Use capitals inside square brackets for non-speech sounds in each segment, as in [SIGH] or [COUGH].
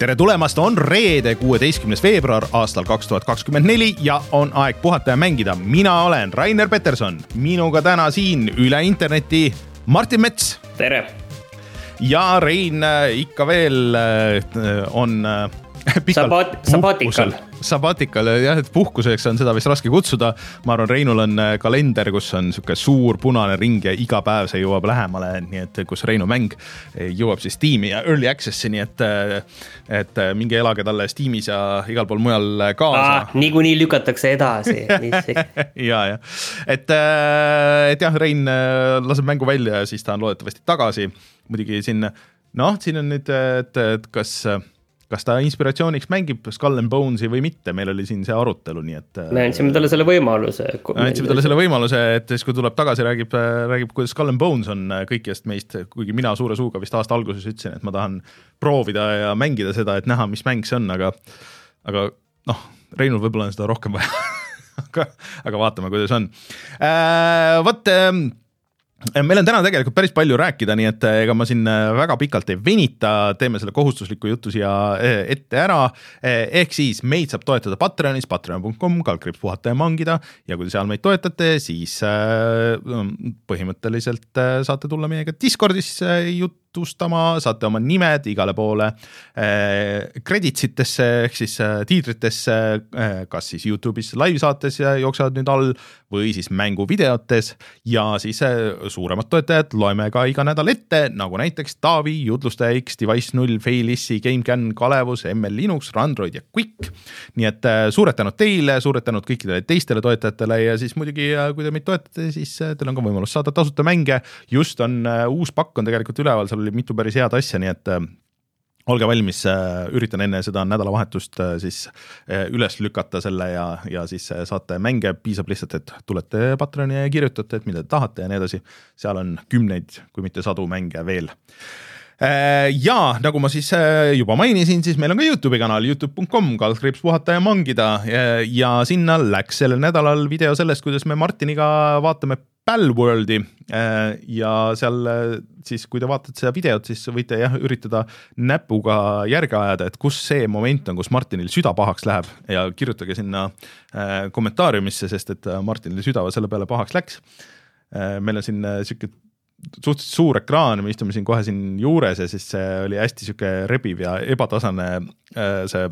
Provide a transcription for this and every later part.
tere tulemast, on reede, kuueteistkümnes veebruar aastal kaks tuhat kakskümmend neli ja on aeg puhata ja mängida. mina olen Rainer Peterson, minuga täna siin üle interneti Martin Mets. tere. ja Rein äh, ikka veel äh, on [LAUGHS] Sabat-, sabatikal. Sabatikal jah, et puhkuseks on seda vist raske kutsuda. ma arvan, Reinul on äh, kalender, kus on sihuke suur punane ring ja iga päev see jõuab lähemale, nii et kus Reinu mäng jõuab siis Steam'i ja Early Access'i, nii et, äh, et äh, minge elage talle Steam'is ja igal pool mujal kaasa. niikuinii lükatakse edasi [LAUGHS] ja, ja et, et jah, Rein laseb mängu välja ja siis ta on loodetavasti tagasi. muidugi siin noh, siin on nüüd, et, et kas kas ta inspiratsiooniks mängib Skull and Bones'i või mitte, meil oli siin see arutelu, nii et. me andsime talle selle võimaluse. andsime talle selle võimaluse, et siis kui tuleb tagasi, räägib, räägib, kuidas Skull and Bones on kõikidest meist, kuigi mina suure suuga vist aasta alguses ütlesin, et ma tahan proovida ja mängida seda, et näha, mis mäng see on, aga, aga noh, Reinul võib-olla on seda rohkem vaja [LAUGHS] aga, aga vaatame, kuidas on äh,. vot äh, meil on täna tegelikult päris palju rääkida, nii et ega ma siin äh, väga pikalt ei venita, teeme selle kohustusliku jutu siia äh, ette ära. Äh, ehk siis meid saab toetada Patreonis, patreon.com, kaldkriips puhata ja mangida ja kui te seal meid toetate, siis põhimõtteliselt saate tulla meiega Discordisse jutustama, saate oma nimed igale poole credits itesse ehk siis tiitritesse, kas siis Youtube'is live-saates jooksevad nüüd all või siis mänguvideotes ja siis suuremad toetajad loeme ka iga nädal ette, nagu näiteks Taavi, Jutlustaja X, Device null, Failissi, GameCAN, Kalevus, ML Linux, Randroid ja Quick. nii et suured tänud teile, suured tänud kõikidele teistele toetajatele ja siis muidugi, kui te meid toetate, siis teil on ka võimalus saada tasuta mänge. just on uus pakk on tegelikult üleval, seal oli mitu päris head asja, nii et olge valmis, äh, üritan enne seda nädalavahetust äh, siis äh, üles lükata selle ja, ja siis saate mänge, piisab lihtsalt, et tulete Patreoni ja kirjutate, et mida te tahate ja nii edasi. seal on kümneid, kui mitte sadu mänge veel. Ja nagu ma siis juba mainisin, siis meil on ka Youtube'i kanal, Youtube.com, kaldkriips puhata ja mangida. Ja, ja sinna läks sellel nädalal video sellest, kuidas me Martiniga vaatame Palworldi äh, ja seal äh, siis, kui te vaatate seda videot, siis võite jah, üritada näpuga järge ajada, et kus see moment on, kus Martinil süda pahaks läheb ja kirjutage sinna äh, kommentaariumisse, sest et Martinil süda selle peale pahaks läks. meil on siin sihuke suhteliselt suur ekraan, me istume siin kohe siin juures ja siis see oli hästi sihuke rebiv ja ebatasane see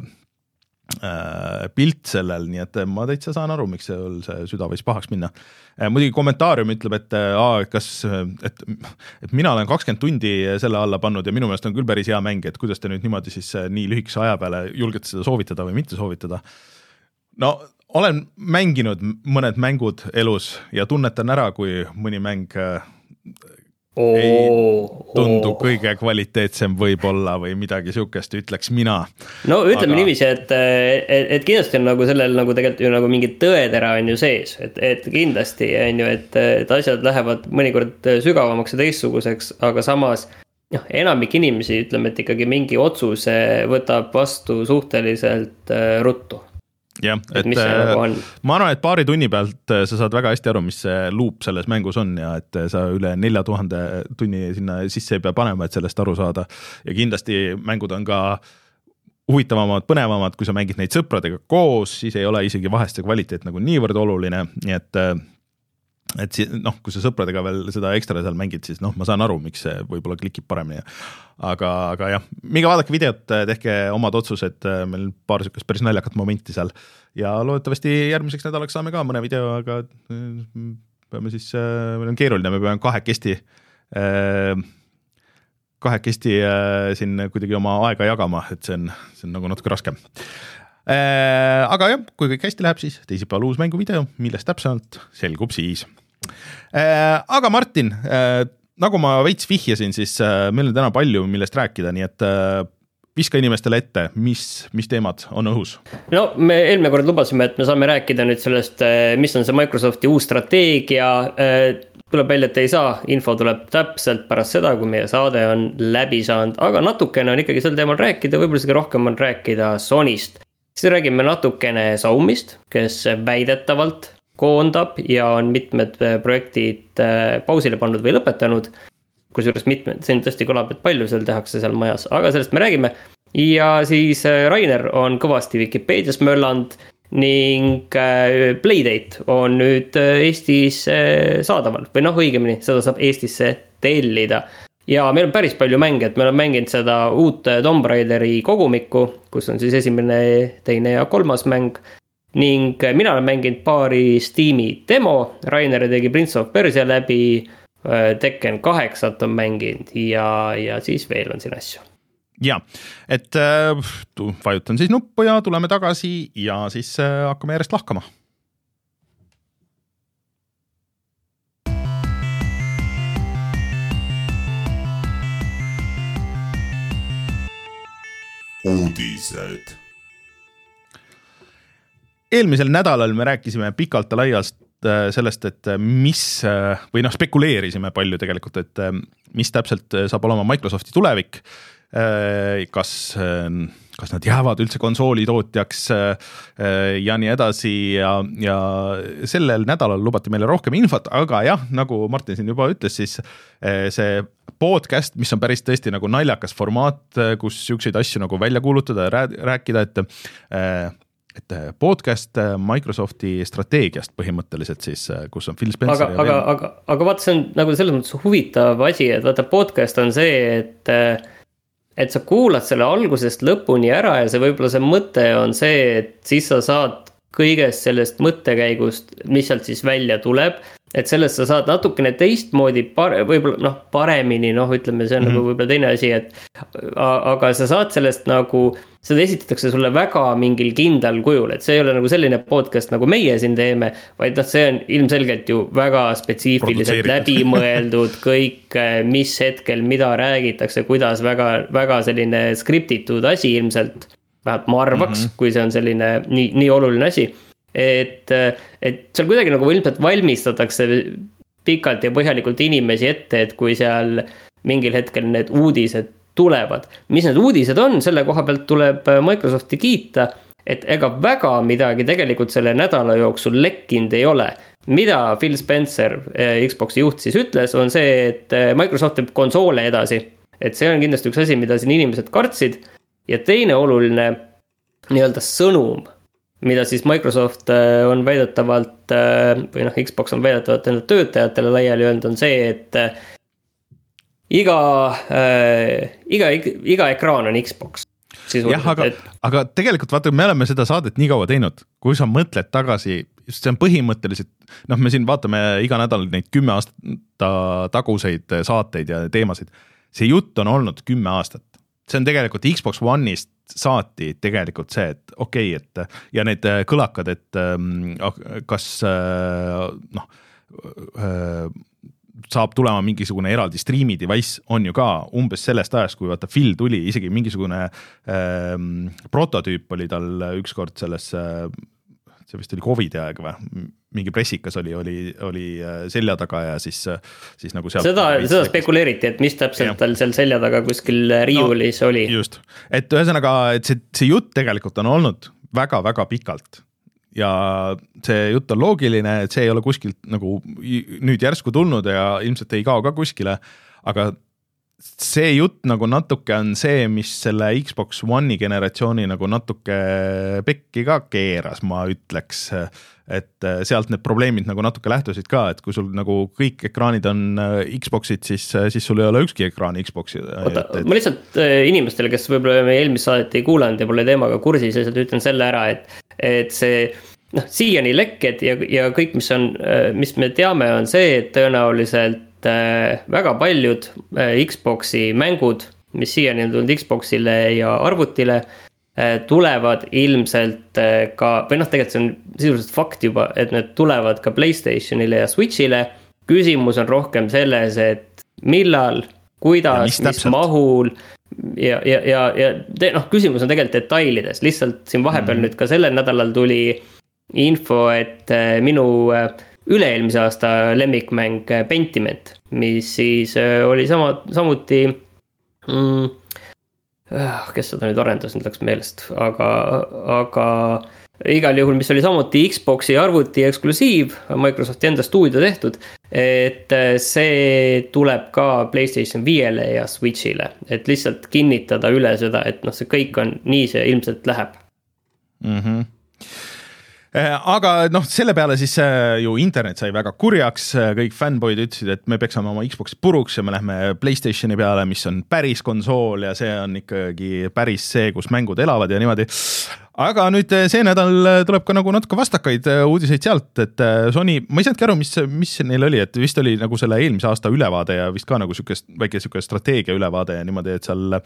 pilt sellel, nii et ma täitsa saan aru, miks sul see süda võis pahaks minna. Äh, muidugi kommentaarium ütleb, et aa, kas, et, et mina olen kakskümmend tundi selle alla pannud ja minu meelest on küll päris hea mäng, et kuidas te nüüd niimoodi siis äh, nii lühikese aja peale julgete seda soovitada või mitte soovitada. no olen mänginud mõned mängud elus ja tunnetan ära, kui mõni mäng ei tundu kõige kvaliteetsem võib-olla või midagi sihukest, ütleks mina. no ütleme Aga... niiviisi, et, et, et kindlasti on nagu sellel nagu tegelikult ju nagu mingi tõetera on ju sees, et, et kindlasti on ju, et, et asjad lähevad mõnikord sügavamaks ja teistsuguseks, aga samas noh, enamik inimesi ütleme, et ikkagi mingi otsuse võtab vastu suhteliselt äh, ruttu jah, et, et nagu äh, ma arvan, et paari tunni pealt äh, sa saad väga hästi aru, mis see loop selles mängus on ja et äh, sa üle nelja tuhande tunni sinna sisse ei pea panema, et sellest aru saada. ja kindlasti mängud on ka huvitavamad, põnevamad, kui sa mängid neid sõpradega koos, siis ei ole isegi vahest see kvaliteet nagu niivõrd oluline, nii et et si-, noh, kui sa sõpradega veel seda ekstra seal mängid, siis noh, ma saan aru, miks see võib-olla klikib paremini. aga, aga jah, minge vaadake videot, tehke omad otsused, meil paar sihukest päris naljakat momenti seal. ja loodetavasti järgmiseks nädalaks saame ka mõne video, aga mm, peame siis, meil on keeruline, me peame kahekesti kahekesti siin kuidagi oma aega jagama, et see on, see on nagu natuke raskem Äh, aga jah, kui kõik hästi läheb, siis teisipäeval uus mänguvideo, millest täpsemalt selgub siis. Äh, aga Martin, äh, nagu ma veits vihjasin, siis meil on täna palju, millest rääkida, nii et viska inimestele ette, mis, mis teemad on õhus? no me eelmine kord lubasime, et me saame rääkida nüüd sellest, mis on see Microsofti uus strateegia. tuleb välja, et ei saa, info tuleb täpselt pärast seda, kui meie saade on läbi saanud, aga natukene on ikkagi sel teemal rääkida, võib-olla isegi rohkem on rääkida Sonyst siis räägime natukene Saumist, kes väidetavalt koondab ja on mitmed äh, projektid äh, pausile pannud või lõpetanud. kusjuures mitmed, see tõesti kõlab, et palju seal tehakse seal majas, aga sellest me räägime. ja siis Rainer on kõvasti Vikipeedias möllanud ning Playdate on nüüd Eestis saadaval või noh, õigemini seda saab Eestisse tellida ja meil on päris palju mänge, et me oleme mänginud seda uut Tomb Raideri kogumikku, kus on siis esimene, teine ja kolmas mäng. ning mina olen mänginud paari Steam'i demo, Rainer tegi Prince of Persia läbi. Äh, Tekken kaheksat on mänginud ja, ja siis veel on siin asju ja, et äh, vajutan siis nuppu ja tuleme tagasi ja siis äh, hakkame järjest lahkama uudised. eelmisel nädalal me rääkisime pikalt ja laialt äh, sellest, et äh, mis äh, või noh, spekuleerisime palju tegelikult, et mis täpselt saab olema Microsofti tulevik. kas, kas nad jäävad üldse konsoolitootjaks ja nii edasi ja, ja sellel nädalal lubati meile rohkem infot, aga jah, nagu Martin siin juba ütles, siis see podcast, mis on päris tõesti nagu naljakas formaat, kus siukseid asju nagu välja kuulutada ja rääkida, et äh, et podcast Microsofti strateegiast põhimõtteliselt siis, kus on Phil Spencer. aga, aga, aga, aga vaata, see on nagu selles mõttes huvitav asi, et vaata, podcast on see, et. Et sa kuulad selle algusest lõpuni ära ja see võib-olla see mõte on see, et siis sa saad kõigest sellest mõttekäigust, mis sealt siis välja tuleb et sellest sa saad natukene teistmoodi pare-, võib-olla noh, paremini, noh, ütleme, see on mm -hmm. nagu mhm. võib-olla teine asi, et. aga sa saad sellest nagu, seda esitatakse sulle väga mingil kindlal kujul, et see ei ole nagu selline podcast, nagu meie siin teeme. vaid noh, see on ilmselgelt ju väga spetsiifiliselt läbimõeldud kõik, mis hetkel, mida räägitakse, kuidas väga, väga selline skriptitud asi ilmselt. vähemalt ma arvaks mm, -hmm. kui see on selline nii, nii oluline asi et, et seal kuidagi nagu ilmselt valmistatakse pikalt ja põhjalikult inimesi ette, et kui seal mingil hetkel need uudised tulevad. mis need uudised on, selle koha pealt tuleb Microsofti kiita, et ega väga midagi tegelikult selle nädala jooksul lekkinud ei ole. mida Phil Spencer, eh, Xbox'i juht siis ütles, on see, et eh, Microsoft teeb konsoole edasi. et see on kindlasti üks asi, mida siin inimesed kartsid. ja teine oluline nii-öelda sõnum mida siis Microsoft äh, on väidetavalt äh, või noh, Xbox on väidetavalt enda töötajatele laiali öelnud, on see, et äh, iga äh,, iga, iga ekraan on Xbox. jah, aga et..., aga tegelikult vaata, me oleme seda saadet nii kaua teinud, kui sa mõtled tagasi, see on põhimõtteliselt noh, me siin vaatame iga nädal neid kümme aasta taguseid saateid ja teemasid. see jutt on olnud kümme aastat, see on tegelikult Xbox One'ist saati tegelikult see, et okei okay,, et ja need äh, kõlakad, et ähm, kas äh, noh äh, saab tulema mingisugune eraldi stream'i device on ju ka umbes sellest ajast, kui vaata Phil tuli, isegi mingisugune ähm, prototüüp oli tal ükskord selles äh, see vist oli Covidi aeg või, mingi pressikas oli, oli, oli äh, selja taga ja siis, äh, siis nagu sealt. seda, seda spekuleeriti, et mis täpselt ja. tal seal selja taga kuskil riiulis no, oli. just, et ühesõnaga, et see, see jutt tegelikult on olnud väga-väga pikalt ja see jutt on loogiline, et see ei ole kuskilt nagu nüüd järsku tulnud ja ilmselt ei kao ka kuskile, aga see jutt nagu natuke on see, mis selle Xbox One'i generatsiooni nagu natuke pekki ka keeras, ma ütleks. Et äh, sealt need probleemid nagu natuke lähtusid ka, et kui sul nagu kõik ekraanid on äh, Xbox'id, siis, äh, siis sul ei ole ükski ekraan Xbox'i. oota ma lihtsalt inimestele, kes võib-olla meie eelmist saadet ei kuulanud ja pole teemaga kursis, lihtsalt ütlen selle ära, et, et see noh, siiani lekked ja, ja kõik, mis on, mis me teame, on see, et tõenäoliselt väga paljud Xbox'i mängud, mis siiani on tulnud Xbox'ile ja arvutile, tulevad ilmselt ka, või noh, tegelikult see on sisuliselt fakt juba, et need tulevad ka Playstationile ja Switch'ile. küsimus on rohkem selles, et millal, kuidas, mis mahul ja, ja, ja, ja noh, küsimus on tegelikult detailides, lihtsalt siin vahepeal mm. nüüd ka sellel nädalal tuli info, et minu äh, üle-eelmise aasta lemmikmäng Pentiment, mis siis oli sama, samuti mm,. Äh, kes seda nüüd arendas, nüüd läks meelest, aga, aga igal juhul, mis oli samuti Xbox'i arvuti eksklusiiv, Microsofti enda stuudio tehtud. et äh, see tuleb ka Playstation viiele ja Switch'ile, et lihtsalt kinnitada üle seda, et noh, see kõik on, nii see ilmselt läheb mm. -hmm aga noh, selle peale siis ju internet sai väga kurjaks, kõik fännboid ütlesid, et me peksame oma Xbox'i puruks ja me lähme Playstationi peale, mis on päris konsool ja see on ikkagi päris see, kus mängud elavad ja niimoodi. Aga nüüd see nädal tuleb ka nagu natuke vastakaid uudiseid sealt, et Sony, ma ei saanudki aru, mis, mis neil oli, et vist oli nagu selle eelmise aasta ülevaade ja vist ka nagu sihukest väike sihuke strateegia ülevaade ja niimoodi, et seal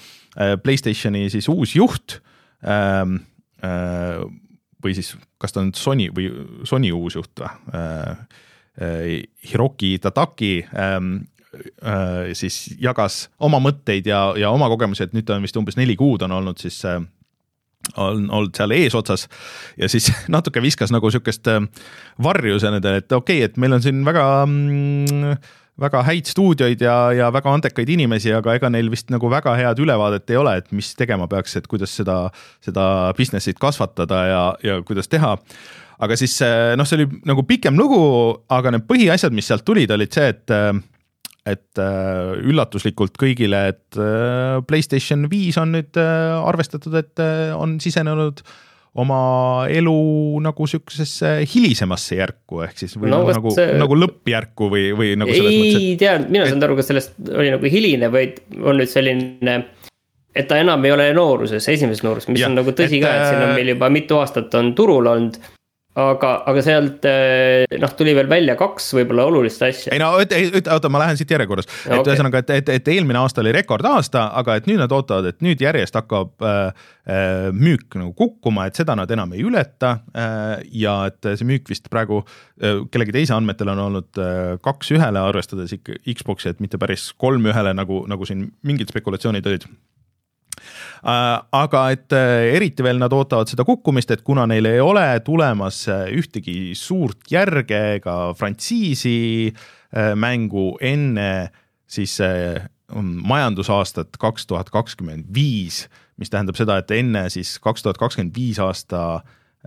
Playstationi siis uus juht ähm, äh, või siis kas ta on Sony või Sony uus juht või äh,? Hiroki Tataki ähm, äh, siis jagas oma mõtteid ja, ja oma kogemusi, et nüüd ta on vist umbes neli kuud on olnud siis äh, on olnud seal eesotsas ja siis [LAUGHS] natuke viskas nagu sihukest äh, varju nendele, et okei okay,, et meil on siin väga mm, väga häid stuudioid ja, ja väga andekaid inimesi, aga ega neil vist nagu väga head ülevaadet ei ole, et mis tegema peaks, et kuidas seda, seda business'it kasvatada ja, ja kuidas teha. aga siis äh, noh, see oli nagu pikem lugu, aga need põhiasjad, mis sealt tulid, olid see, et äh, et äh, üllatuslikult kõigile, et Playstation viis on nüüd arvestatud, et on sisenenud oma elu nagu sihukesesse hilisemasse järku, ehk siis või no, nagu, see... nagu lõppjärku või, või nagu selles ei mõttes, et. tea, mina ei saanud aru, kas sellest oli nagu hiline, vaid on nüüd selline et ta enam ei ole nooruses, esimeses nooruses, mis ja, on nagu tõsi et, ka, et siin on meil juba mitu aastat on turul olnud aga, aga sealt eh, noh, tuli veel välja kaks võib-olla olulist asja. ei no oota, ma lähen siit järjekorras, et okay. ühesõnaga, et, et, et eelmine aasta oli rekordaasta, aga et nüüd nad ootavad, et nüüd järjest hakkab äh, äh, müük nagu kukkuma, et seda nad enam ei ületa äh,. ja et see müük vist praegu äh, kellegi teise andmetel on olnud äh, kaks ühele, arvestades ikka Xbox'i, et mitte päris kolm ühele, nagu, nagu siin mingid spekulatsioonid olid aga et äh, eriti veel nad ootavad seda kukkumist, et kuna neil ei ole tulemas äh, ühtegi suurt järge ega frantsiisi mängu enne siis majandusaastat kaks tuhat kakskümmend viis, mis tähendab seda, et enne siis kaks tuhat kakskümmend viis aasta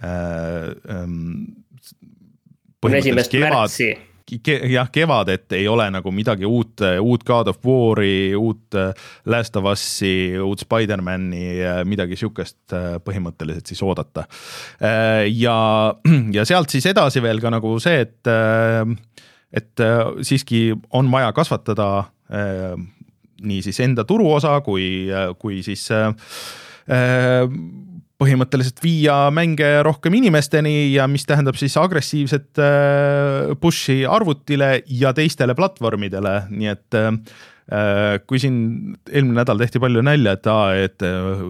äh, ähm, esimest märtsi ke, jah, kevadet ei ole nagu midagi uut, uut God of War'i, uut äh, Last of Us'i, uut Spider-man'i, äh, midagi sihukest äh, põhimõtteliselt siis oodata. ja, ja sealt siis edasi veel ka nagu see, et, et siiski on vaja kasvatada nii siis enda turuosa kui, kui siis põhimõtteliselt viia mänge rohkem inimesteni ja mis tähendab siis agressiivset äh, push'i arvutile ja teistele platvormidele, nii et äh, kui siin eelmine nädal tehti palju nalja, et aa, et äh,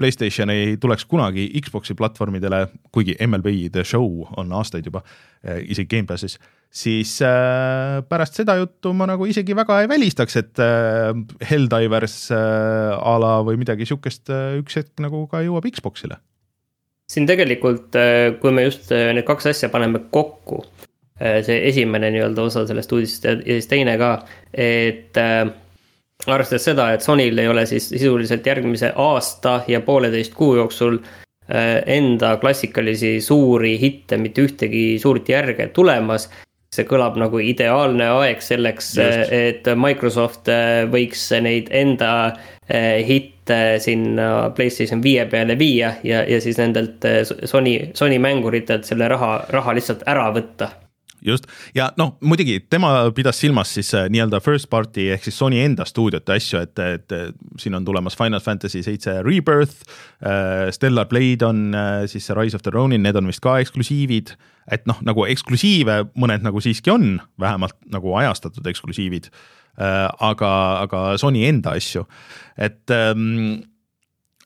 Playstation ei tuleks kunagi Xbox'i platvormidele, kuigi MLB The Show on aastaid juba isegi Gamepassis, siis pärast seda juttu ma nagu isegi väga ei välistaks, et Helldivers a la või midagi sihukest üks hetk nagu ka jõuab Xbox'ile. Siin tegelikult, äh, kui me just äh, need kaks asja paneme kokku, äh, see esimene nii-öelda osa sellest uudisest ja siis teine ka, et äh, arvestades seda, et Sonyl ei ole siis sisuliselt järgmise aasta ja pooleteist kuu jooksul äh, enda klassikalisi suuri hitte, mitte ühtegi suurt järge tulemas. see kõlab nagu ideaalne aeg selleks, et Microsoft võiks neid enda hitte sinna Playstation viie peale viia ja, ja siis nendelt Sony, Sony mänguritelt selle raha, raha lihtsalt ära võtta just, ja noh, muidugi tema pidas silmas siis äh, nii-öelda first party ehk siis Sony enda stuudiote asju, et, et siin on tulemas Final Fantasy seitse Rebirth äh,, Stellar Blade on äh, siis see Rise of the Ronin, need on vist ka eksklusiivid. et noh, nagu eksklusiive mõned nagu siiski on, vähemalt nagu ajastatud eksklusiivid äh,. aga, aga Sony enda asju, et ähm,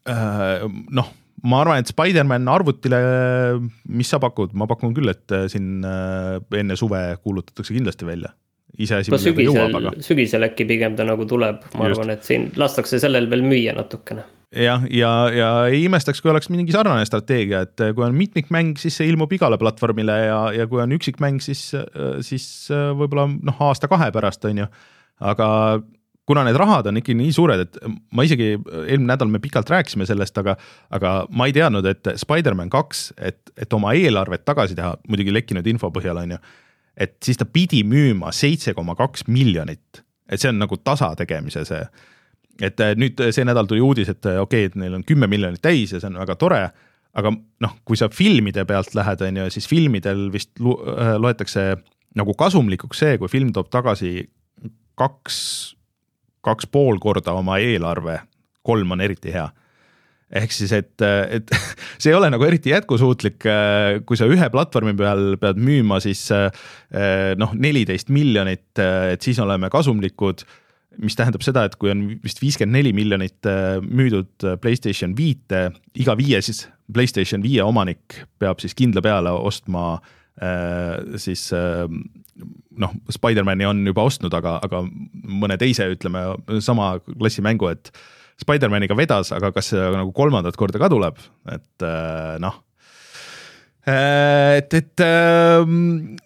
äh, noh ma arvan, et Spider-man arvutile, mis sa pakud, ma pakun küll, et äh, siin äh, enne suve kuulutatakse kindlasti välja. iseasi, millega sügisel, jõuab, aga. sügisel äkki pigem ta nagu tuleb, ma Just. arvan, et siin lastakse sellel veel müüa natukene jah, ja, ja, ja ei imestaks, kui oleks mingi sarnane strateegia, et äh, kui on mitmikmäng, siis see ilmub igale platvormile ja, ja kui on üksikmäng, siis, siis võib-olla noh, aasta-kahe pärast on ju. aga kuna need rahad on ikkagi nii suured, et ma isegi, eelmine nädal me pikalt rääkisime sellest, aga, aga ma ei teadnud, et Spider-man kaks, et, et oma eelarvet tagasi teha, muidugi lekkinud info põhjal, on ju. et siis ta pidi müüma seitse koma kaks miljonit, et see on nagu tasa tegemise see. et nüüd see nädal tuli uudis, et okei okay,, et neil on kümme miljonit täis ja see on väga tore aga noh, kui sa filmide pealt lähed, on ju, siis filmidel vist loetakse nagu kasumlikuks see, kui film toob tagasi kaks kaks pool korda oma eelarve, kolm on eriti hea ehk siis, et, et [LAUGHS] see ei ole nagu eriti jätkusuutlik, kui sa ühe platvormi peal pead müüma siis noh, neliteist miljonit, et siis oleme kasumlikud. mis tähendab seda, et kui on vist viiskümmend neli miljonit müüdud Playstation viite, iga viie siis Playstation viie omanik peab siis kindla peale ostma siis noh, Spider-man'i on juba ostnud, aga, aga mõne teise, ütleme sama klassi mängu, et Spider-maniga vedas, aga kas see nagu kolmandat korda ka tuleb, et äh, noh. et, et ähm,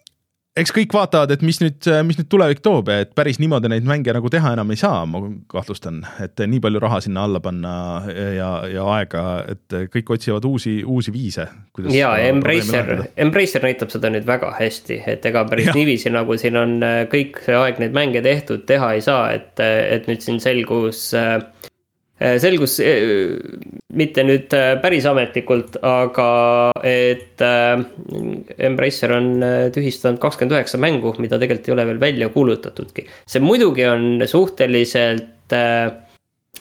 eks kõik vaatavad, et mis nüüd, mis nüüd tulevik toob, et päris niimoodi neid mänge nagu teha enam ei saa, ma kahtlustan, et nii palju raha sinna alla panna ja, ja aega, et kõik otsivad uusi, uusi viise. ja Embracer, Embracer näitab seda nüüd väga hästi, et ega päris ja. niiviisi, nagu siin on kõik see aeg neid mänge tehtud, teha ei saa, et, et nüüd siin selgus äh, Äh, selgus äh, mitte nüüd äh, päris ametlikult, aga et Embracer on tühistanud kakskümmend üheksa mängu, mida tegelikult ei ole veel välja kuulutatudki. see muidugi on suhteliselt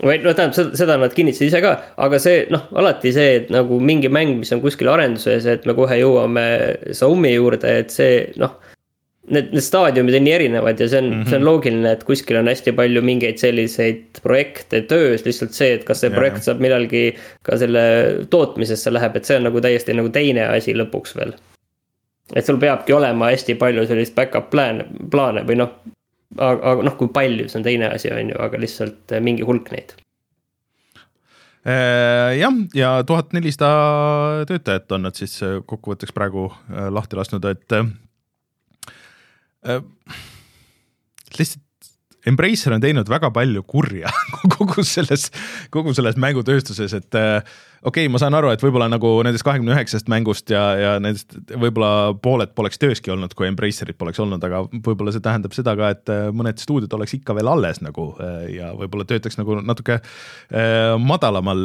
või no tähendab, seda, seda nad kinnitasid ise ka, aga see noh, alati see, et nagu mingi mäng, mis on kuskil arenduses, et me kohe jõuame Zaumi juurde, et see noh need, need staadiumid on nii erinevad ja see on mm, -hmm. see on mhm. loogiline, et kuskil on hästi palju mingeid selliseid projekte töös, lihtsalt see, et kas see ja. projekt saab millalgi ka selle tootmisesse läheb, et see on nagu täiesti nagu teine asi lõpuks veel. et sul peabki olema hästi palju sellist back-up plaane, plaane või noh, aga, aga noh, kui palju, see on teine asi, on ju, aga lihtsalt eh, mingi hulk neid äh, jah, ja tuhat nelisada töötajat on nad siis äh, kokkuvõtteks praegu äh, lahti lasknud, et lihtsalt Embracer on teinud väga palju kurja [LAUGHS] kogu selles, kogu selles mängutööstuses, et äh, okei okay,, ma saan aru, et võib-olla nagu nendest kahekümne üheksast mängust ja, ja nendest võib-olla pooled poleks tööski olnud, kui Embracerit poleks olnud, aga võib-olla see tähendab seda ka, et äh, mõned stuudiod oleks ikka veel alles nagu ja võib-olla töötaks nagu natuke madalamal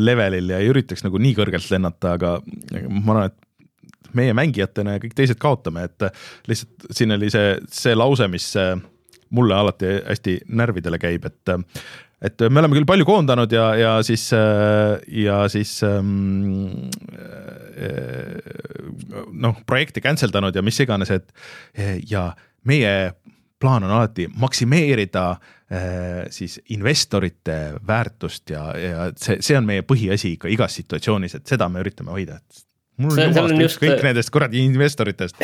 levelil ja ei üritaks nagu nii kõrgelt lennata, aga ma arvan, et meie mängijatena ja kõik teised kaotame, et lihtsalt siin oli see, see lause, mis äh, mulle alati hästi närvidele käib, et et me oleme küll palju koondanud ja, ja siis, äh, ja siis ähm, äh, noh, projekte cancel danud ja mis iganes, et ja meie plaan on alati maksimeerida äh, siis investorite väärtust ja, ja see, see on meie põhiasi ikka igas situatsioonis, et seda me üritame hoida, et mul on jumalast ükskõik just... nendest kuradi investoritest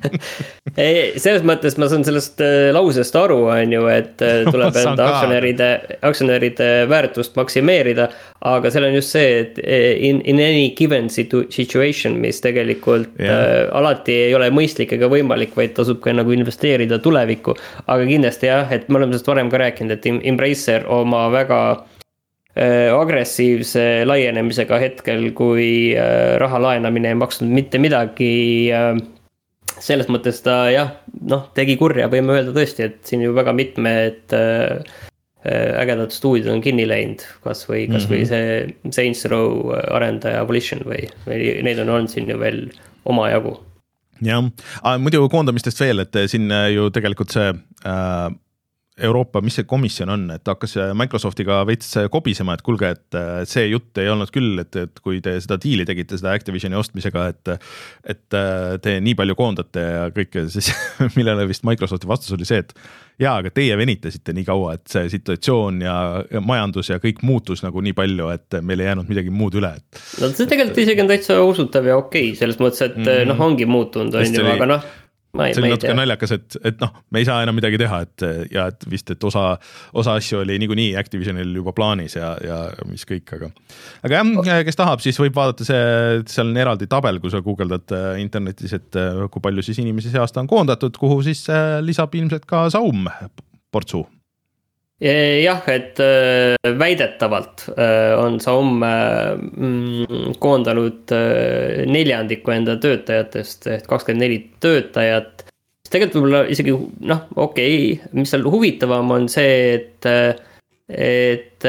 [LAUGHS] ei, selles mõttes ma saan sellest äh, lausest aru, on ju, et äh, [LAUGHS] tuleb enda aktsionäride, aktsionäride väärtust maksimeerida. aga seal on just see, et äh, in, in any given situation, mis tegelikult yeah. äh, alati ei ole mõistlik ega võimalik, vaid tasub ka nagu investeerida tulevikku. aga kindlasti jah, et me oleme sellest varem ka rääkinud, et Embracer oma väga Äh, agressiivse laienemisega hetkel, kui äh, raha laenamine ei maksnud mitte midagi. Äh, selles mõttes ta jah, noh, tegi kurja, võime öelda tõesti, et siin ju väga mitmed ägedad stuudiod on kinni läinud, kasvõi, kasvõi mm -hmm. see Saints Row arendaja Volition või, või neid on olnud siin ju veel omajagu jah, muidu koondamistest veel, et siin ju tegelikult see äh, Euroopa, mis see komisjon on, et hakkas Microsoftiga veits kobisema, et kuulge, et see jutt ei olnud küll, et, et kui te seda diili tegite, seda Activisioni ostmisega, et et te nii palju koondate ja kõike, siis [LAUGHS] millele vist Microsofti vastus oli see, et jaa, aga teie venitasite nii kaua, et see situatsioon ja, ja majandus ja kõik muutus nagu nii palju, et meil ei jäänud midagi muud üle, et. no see tegelikult isegi on täitsa usutav ja okei okay,, selles mõttes, et mm -hmm. noh, ongi muutunud, on ju, aga noh see oli natuke naljakas, et, et noh, me ei saa enam midagi teha, et ja et vist, et osa, osa asju oli niikuinii Activisionil juba plaanis ja, ja mis kõik, aga. aga jah, kes tahab, siis võib vaadata see, seal on eraldi tabel, kui sa guugeldad äh, internetis, et äh, kui palju siis inimesi see aasta on koondatud, kuhu siis äh, lisab ilmselt ka Saum portsu jah, et väidetavalt on Saum mm, koondanud neljandiku enda töötajatest ehk kakskümmend neli töötajat. tegelikult võib-olla isegi noh, okei okay,, mis seal huvitavam on see, et et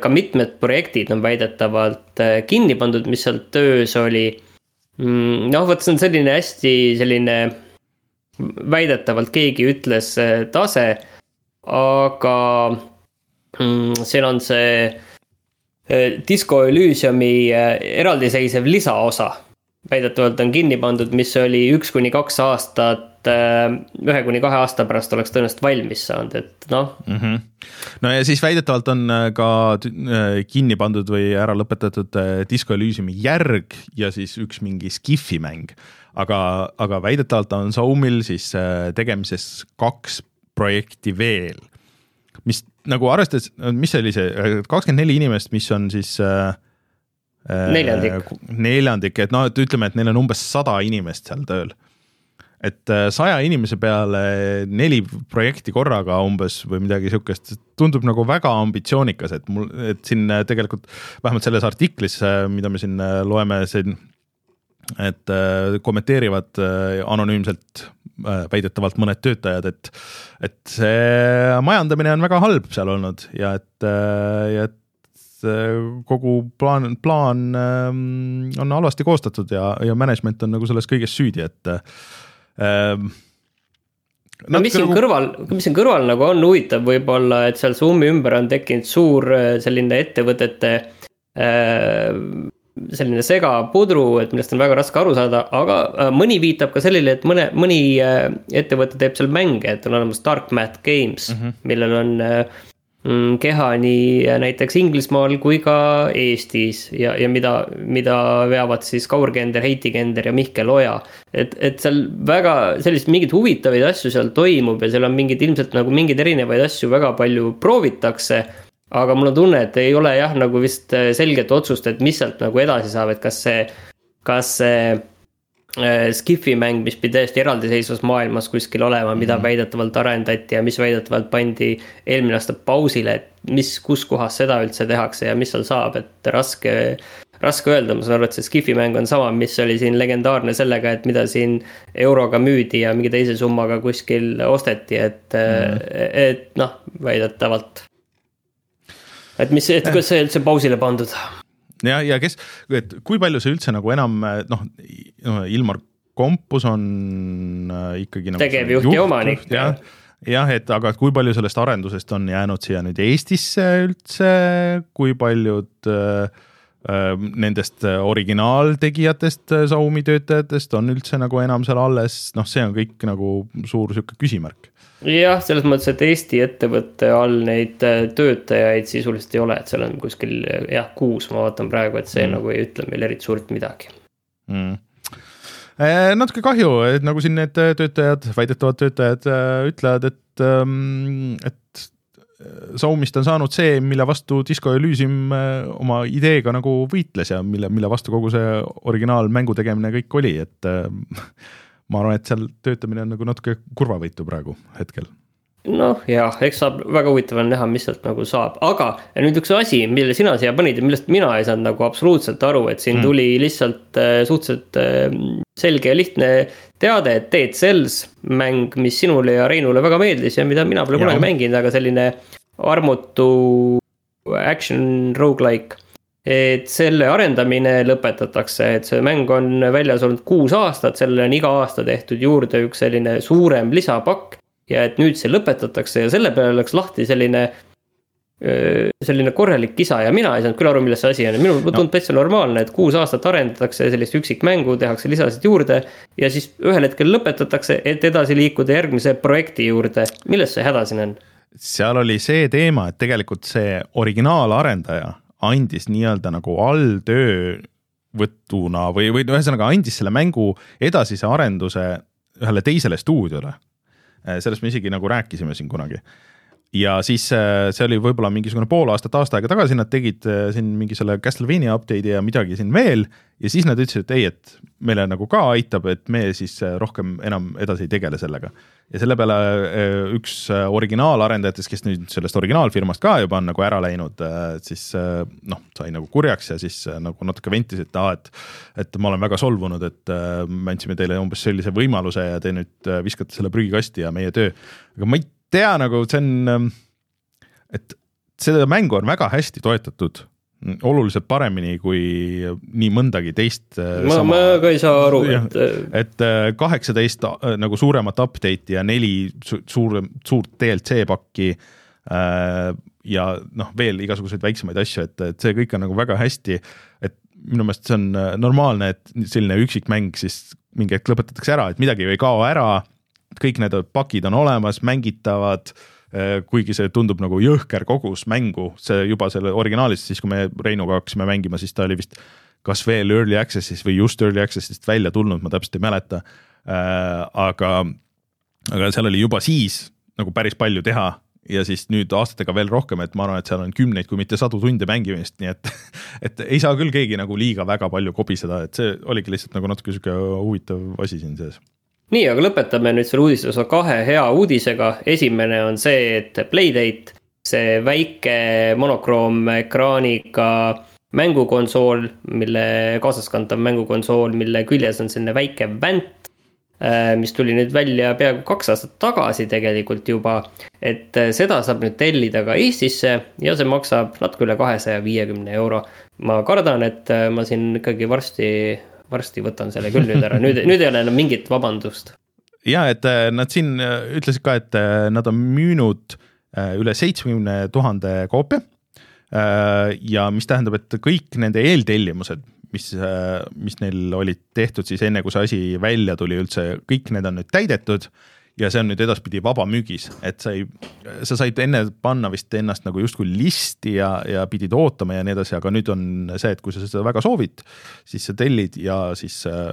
ka mitmed projektid on väidetavalt kinni pandud, mis seal töös oli. Mm, noh, vot see on selline hästi selline väidetavalt keegi ütles tase aga mm, siin on see eh, Disco Elysiumi eh, eraldiseisev lisaosa. väidetavalt on kinni pandud, mis oli üks kuni kaks aastat, eh, ühe kuni kahe aasta pärast oleks tõenäoliselt valmis saanud, et noh mm. -hmm. no ja siis väidetavalt on ka kinni pandud või ära lõpetatud Disco Elysiumi järg ja siis üks mingi Skifi mäng aga, aga väidetavalt on Soumil siis tegemises kaks projekti veel, mis nagu arvestades, mis see oli see kakskümmend neli inimest, mis on siis äh, äh neljandik, neljandik, et noh, et ütleme, et neil on umbes sada inimest seal tööl. et äh, saja inimese peale neli projekti korraga umbes või midagi sihukest, tundub nagu väga ambitsioonikas, et mul, et siin äh, tegelikult vähemalt selles artiklis, mida me siin loeme, siin et kommenteerivad anonüümselt Äh, väidetavalt mõned töötajad, et, et see majandamine on väga halb seal olnud ja et, äh, ja et kogu plaan, plaan ähm, on halvasti koostatud ja, ja management on nagu selles kõiges süüdi, et ähm,. no mis siin nagu... kõrval, mis siin kõrval nagu on huvitav võib-olla, et seal Zoomi ümber on tekkinud suur äh, selline ettevõtete äh, selline segapudru, et millest on väga raske aru saada, aga äh, mõni viitab ka sellele, et mõne, mõni äh, ettevõte teeb seal mänge, et on olemas Dark Math Games mm, -hmm. millel on äh, mm, keha nii näiteks Inglismaal kui ka Eestis ja, ja mida, mida veavad siis Kaur Kender, Heiti Kender ja Mihkel Oja. et, et seal väga sellist mingeid huvitavaid asju seal toimub ja seal on mingid ilmselt nagu mingeid erinevaid asju väga palju proovitakse aga mul on tunne, et ei ole jah, nagu vist äh, selget otsust, et mis sealt nagu edasi saab, et kas see, kas see äh, Skifi mäng, mis pidi täiesti eraldiseisvas maailmas kuskil olema, mida mm väidetavalt arendati ja mis väidetavalt pandi eelmine aasta pausile, et mis, kus kohas seda üldse tehakse ja mis seal saab, et raske raske öelda, ma saan aru, et see Skifi mäng on sama, mis oli siin legendaarne sellega, et mida siin euroga müüdi ja mingi teise summaga kuskil osteti, et mm., et noh, väidetavalt et mis, et kuidas see üldse pausile pandud? ja, ja kes, et kui palju see üldse nagu enam noh, Ilmar Kompus on äh, ikkagi nagu. tegevjuht ja omanik. jah, jah, et aga kui palju sellest arendusest on jäänud siia nüüd Eestisse üldse, kui paljud äh, äh nendest originaaltegijatest, Xiaomi töötajatest on üldse nagu enam seal alles, noh, see on kõik nagu suur sihuke küsimärk jah, selles mõttes, et Eesti ettevõtte all neid äh, töötajaid sisuliselt ei ole, et seal on kuskil jah, kuus, ma vaatan praegu, et see mm. nagu ei ütle meile eriti suurt midagi. Mm. Äh, natuke kahju, et nagu siin need töötajad, väidetavad töötajad äh, ütlevad, et, ähm, et Soomist on saanud see, mille vastu Disco Elysium oma ideega nagu võitles ja mille, mille vastu kogu see originaalmängu tegemine kõik oli, et ma arvan, et seal töötamine on nagu natuke kurvavõitu praegu hetkel. Noh, jah, eks saab väga huvitav on näha, mis sealt nagu saab, aga nüüd üks asi, mille sina siia panid ja millest mina ei saanud nagu absoluutselt aru, et siin mm. tuli lihtsalt äh, suhteliselt äh, selge ja lihtne teade, et Dead Cells mäng, mis sinule ja Reinule väga meeldis ja mida mina pole kunagi mänginud, aga selline armutu action rogu-like et selle arendamine lõpetatakse, et see mäng on väljas olnud kuus aastat, sellele on iga aasta tehtud juurde üks selline suurem lisapakk. ja et nüüd see lõpetatakse ja selle peale läks lahti selline, selline korralik kisa ja mina ei saanud küll aru, milles see asi on, minul tundub no. täitsa normaalne, et kuus aastat arendatakse sellist üksikmängu, tehakse lisasid juurde. ja siis ühel hetkel lõpetatakse, et edasi liikuda järgmise projekti juurde, milles see häda siin on? seal oli see teema, et tegelikult see originaalarendaja andis nii-öelda nagu alltöövõtuna või, või ühesõnaga andis selle mängu edasise arenduse ühele teisele stuudiole. sellest me isegi nagu rääkisime siin kunagi. Ja siis see oli võib-olla mingisugune pool aastat, aasta aega tagasi, nad tegid siin mingi selle Castlevania update'i ja midagi siin veel ja siis nad ütlesid, et ei, et meile nagu ka aitab, et me siis rohkem enam edasi ei tegele sellega. ja selle peale üks originaalarendajatest, kes nüüd sellest originaalfirmast ka juba on nagu ära läinud, siis noh, sai nagu kurjaks ja siis nagu natuke ventis, et aa, et et ma olen väga solvunud, et me andsime teile umbes sellise võimaluse ja te nüüd viskate selle prügikasti ja meie töö. aga ma ei tea, nagu see on, et seda mängu on väga hästi toetatud oluliselt paremini kui nii mõndagi teist. Äh, ma, ma ka ei saa aru, et. et äh, kaheksateist äh, nagu suuremat update'i ja neli su suur, suurt DLC pakki äh,. ja noh, veel igasuguseid väiksemaid asju, et, et see kõik on nagu väga hästi, et minu meelest see on normaalne, et selline üksikmäng siis mingi hetk lõpetatakse ära, et midagi ju ei kao ära. Kõik need pakid on olemas, mängitavad Äh, kuigi see tundub nagu jõhker kogus mängu, see juba selle originaalis, siis kui me Reinuga hakkasime mängima, siis ta oli vist kas veel early access'is või just early access'ist välja tulnud, ma täpselt ei mäleta. Äh, aga, aga seal oli juba siis nagu päris palju teha ja siis nüüd aastatega veel rohkem, et ma arvan, et seal on kümneid, kui mitte sadu tunde mängimist, nii et, [LAUGHS] et ei saa küll keegi nagu liiga väga palju kobiseda, et see oligi lihtsalt nagu natuke sihuke huvitav asi siin sees nii, aga lõpetame nüüd selle uudiste osa kahe hea uudisega. esimene on see, et Playdate, see väike monokroom-ekraaniga mängukonsool, mille kaasaskantav mängukonsool, mille küljes on selline väike vänt, äh, mis tuli nüüd välja peaaegu kaks aastat tagasi tegelikult juba. et äh, seda saab nüüd tellida ka Eestisse ja see maksab natuke üle kahesaja viiekümne euro. ma kardan, et äh, ma siin ikkagi varsti varsti võtan selle küll nüüd ära, nüüd, nüüd ei ole enam mingit vabandust. ja et äh, nad siin äh, ütlesid ka, et äh, nad on müünud üle seitsmekümne tuhande koopia. ja mis tähendab, et kõik nende eeltellimused, mis, mis neil olid tehtud siis enne, kui see asi välja tuli üldse, kõik need on nüüd täidetud ja see on nüüd edaspidi vabamüügis, et sa ei, sa said enne panna vist ennast nagu justkui listi ja, ja pidid ootama ja nii edasi, aga nüüd on see, et kui sa seda väga soovid, siis sa tellid ja siis äh,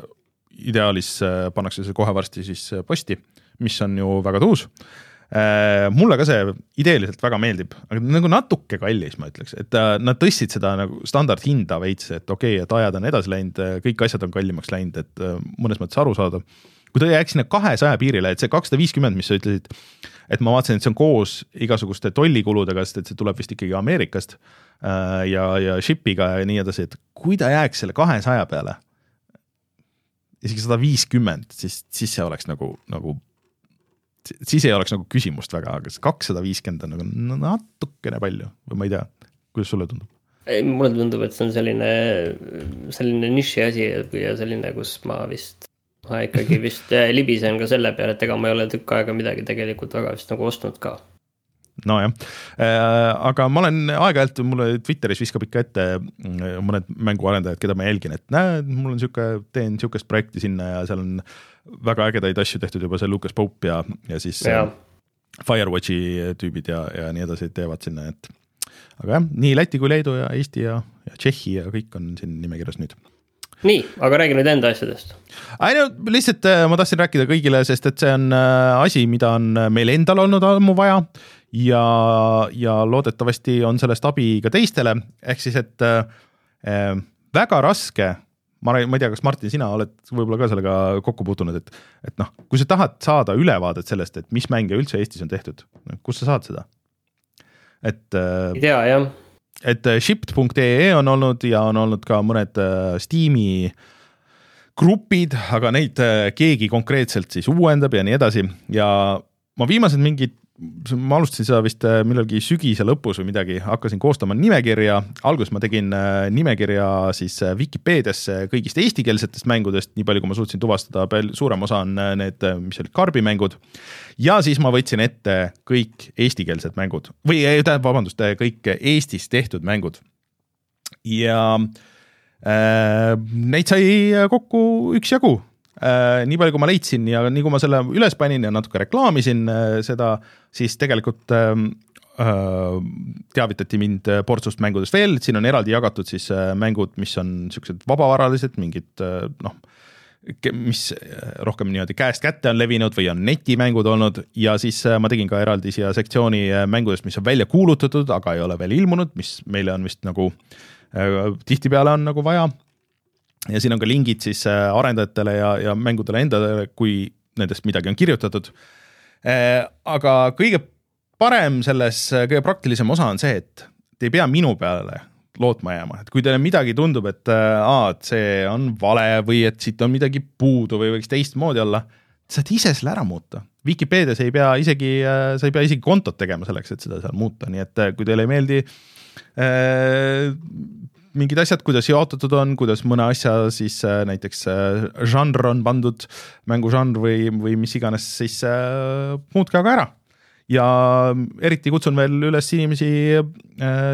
ideaalis äh, pannakse see kohe varsti siis äh, posti, mis on ju väga tuus äh,. mulle ka see ideeliselt väga meeldib, aga nagu natuke kallis, ma ütleks, et äh, nad tõstsid seda nagu standardhinda veits, et okei okay,, et ajad on edasi läinud, kõik asjad on kallimaks läinud, et äh, mõnes mõttes arusaadav kui ta jääks sinna kahesaja piirile, et see kakssada viiskümmend, mis sa ütlesid, et ma vaatasin, et see on koos igasuguste tollikuludega, sest et see tuleb vist ikkagi Ameerikast äh, ja, ja ship'iga ja nii edasi, et kui ta jääks selle kahesaja peale, isegi sada viiskümmend, siis, siis see oleks nagu, nagu siis ei oleks nagu küsimust väga, aga see kakssada viiskümmend on nagu natukene palju või ma ei tea, kuidas sulle tundub? ei, mulle tundub, et see on selline, selline niši asi ja selline, kus ma vist ma ikkagi vist äh, libisen ka selle peale, et ega ma ei ole tükk aega midagi tegelikult väga vist nagu ostnud ka. Nojah. Äh,, aga ma olen aeg-ajalt, mulle Twitteris viskab ikka ette mm, mõned mänguarendajad, keda ma jälgin, et näed, mul on sihuke, teen sihukest projekti sinna ja seal on väga ägedaid asju tehtud juba, see Lucas Pope ja, ja siis ja. Firewatchi tüübid ja, ja nii edasi teevad sinna, et aga jah, nii Läti kui Leedu ja Eesti ja, ja Tšehhi ja kõik on siin nimekirjas nüüd nii, aga räägi nüüd enda asjadest. ei no lihtsalt äh, ma tahtsin rääkida kõigile, sest et see on äh, asi, mida on äh, meil endal olnud ammu vaja ja, ja loodetavasti on sellest abi ka teistele, ehk siis, et äh, väga raske ma, ma ei tea, kas Martin, sina oled võib-olla ka sellega kokku puutunud, et, et noh, kui sa tahad saada ülevaadet sellest, et mis mänge üldse Eestis on tehtud, kust sa saad seda? et. ei tea jah et äh, shipped.ee on olnud ja on olnud ka mõned äh, Steam'i grupid, aga neid äh, keegi konkreetselt siis uuendab ja nii edasi. Ja ma viimased mingid ma alustasin seda vist millalgi sügise lõpus või midagi, hakkasin koostama nimekirja, alguses ma tegin nimekirja siis Vikipeediasse kõigist eestikeelsetest mängudest, nii palju kui ma suutsin tuvastada, suurem osa on need, mis olid karbimängud ja siis ma võtsin ette kõik eestikeelsed mängud või tähendab, vabandust, kõik Eestis tehtud mängud. ja äh, neid sai kokku üksjagu äh,. Nii palju, kui ma leidsin ja nii kui ma selle üles panin ja natuke reklaamisin äh, seda, siis tegelikult äh, äh teavitati mind portsust mängudest veel, siin on eraldi jagatud siis äh, mängud, mis on siuksed vabavaralised, mingid äh, noh mis rohkem niimoodi käest kätte on levinud või on netimängud olnud ja siis ma tegin ka eraldi siia sektsiooni mängudest, mis on välja kuulutatud, aga ei ole veel ilmunud, mis meile on vist nagu tihtipeale on nagu vaja. Ja siin on ka lingid siis arendajatele ja, ja mängudele endale, kui nendest midagi on kirjutatud. aga kõige parem selles, kõige praktilisem osa on see, et te ei pea minu peale lootma jääma, et kui teile midagi tundub, et äh, aa, et see on vale või et siit on midagi puudu või võiks teistmoodi olla, saad ise selle ära muuta. Vikipeedias ei pea isegi, äh, sa ei pea isegi kontot tegema selleks, et seda seal muuta, nii et äh, kui teile ei meeldi äh, mingid asjad, kuidas jaotatud on, kuidas mõne asja siis äh, näiteks äh, žanr on pandud, mängužanr või, või mis iganes, siis äh, muutke aga ära. Ja eriti kutsun veel üles inimesi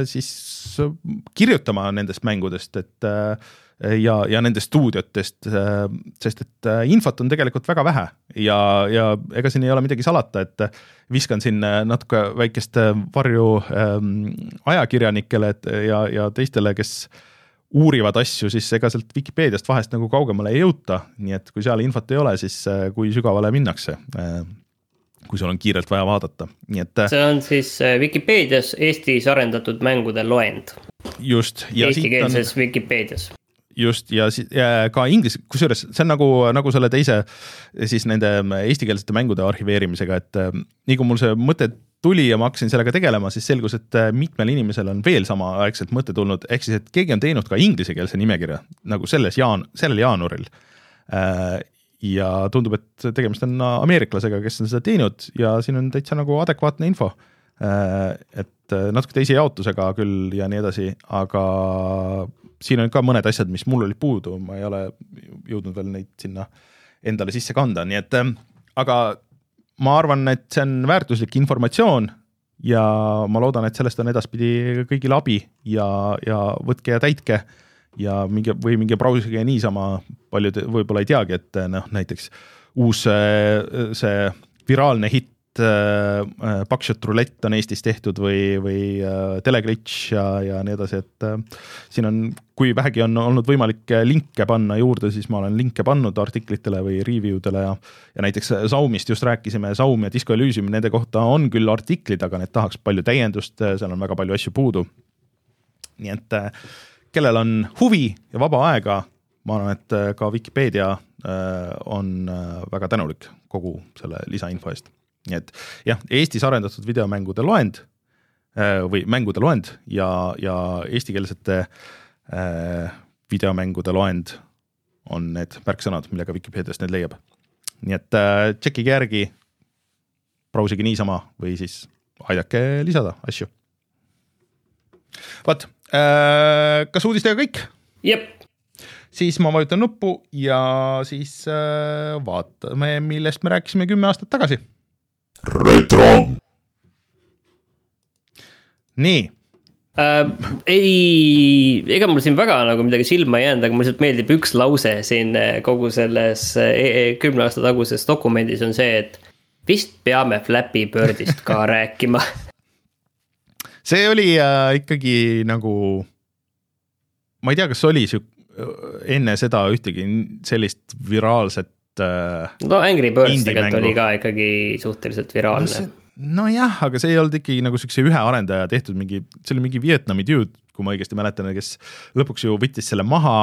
siis kirjutama nendest mängudest, et ja, ja nendest stuudiotest äh,, sest et äh, infot on tegelikult väga vähe ja, ja ega siin ei ole midagi salata, et viskan siin äh, natuke väikest äh, varju ähm, ajakirjanikele ja, ja teistele, kes uurivad asju, siis ega sealt Vikipeediast vahest nagu kaugemale ei jõuta, nii et kui seal infot ei ole, siis kui sügavale minnakse kui sul on kiirelt vaja vaadata, nii et. Äh, see on siis äh, Vikipeedias Eestis arendatud mängude loend. just. Eestikeelses on... Vikipeedias just ja, ja ka inglise, kusjuures see on nagu, nagu selle teise siis nende eestikeelsete mängude arhiveerimisega, et äh, nii kui mul see mõte tuli ja ma hakkasin sellega tegelema, siis selgus, et mitmel inimesel on veel samaaegselt mõte tulnud, ehk siis, et keegi on teinud ka inglisekeelse nimekirja nagu selles jaan-, sellel jaanuaril ja tundub, et tegemist on ameeriklasega, kes on seda teinud ja siin on täitsa nagu adekvaatne info. Äh, et äh, natuke teise jaotusega küll ja nii edasi, aga siin on ka mõned asjad, mis mul olid puudu, ma ei ole jõudnud veel neid sinna endale sisse kanda, nii et äh, aga ma arvan, et see on väärtuslik informatsioon ja ma loodan, et sellest on edaspidi kõigile abi ja, ja võtke ja täitke ja mingi või mingi brausiga niisama paljud võib-olla ei teagi, et noh, näiteks uus see viraalne hitt äh, Buckshot Roulette on Eestis tehtud või, või äh, Teleglitch ja, ja nii edasi, et äh, siin on, kui vähegi on olnud võimalik linke panna juurde, siis ma olen linke pannud artiklitele või review dele ja ja näiteks Saumist just rääkisime, Saum ja Disco Elysium, nende kohta on küll artiklid, aga need tahaks palju täiendust, seal on väga palju asju puudu. nii et äh, kellel on huvi ja vaba aega, ma arvan, et äh, ka Vikipeedia äh, on äh, väga tänulik kogu selle lisainfo eest. Nii et jah, Eestis arendatud videomängude loend või mängude loend ja, ja eestikeelsete videomängude loend on need märksõnad, millega Vikipeediast need leiab. nii et tšekkige järgi, brausige niisama või siis aidake lisada asju. vot Äh, kas uudistega kõik? jep. siis ma vajutan nuppu ja siis äh, vaatame, millest me rääkisime kümme aastat tagasi. Retro. nii äh,. ei, ega mul siin väga nagu midagi silma ei jäänud, aga mulle lihtsalt meeldib üks lause siin äh, kogu selles e, e, kümne aasta taguses dokumendis on see, et vist peame Flappy Birdist ka [LAUGHS] rääkima see oli äh, ikkagi nagu, ma ei tea, kas oli sihuke enne seda ühtegi sellist viraalset äh,. no Angry Birds tegelikult oli ka ikkagi suhteliselt viraalne no. nojah, aga see ei olnud ikkagi nagu siukse ühe arendaja tehtud mingi, see oli mingi Vietnami dude, kui ma õigesti mäletan, kes lõpuks ju võttis selle maha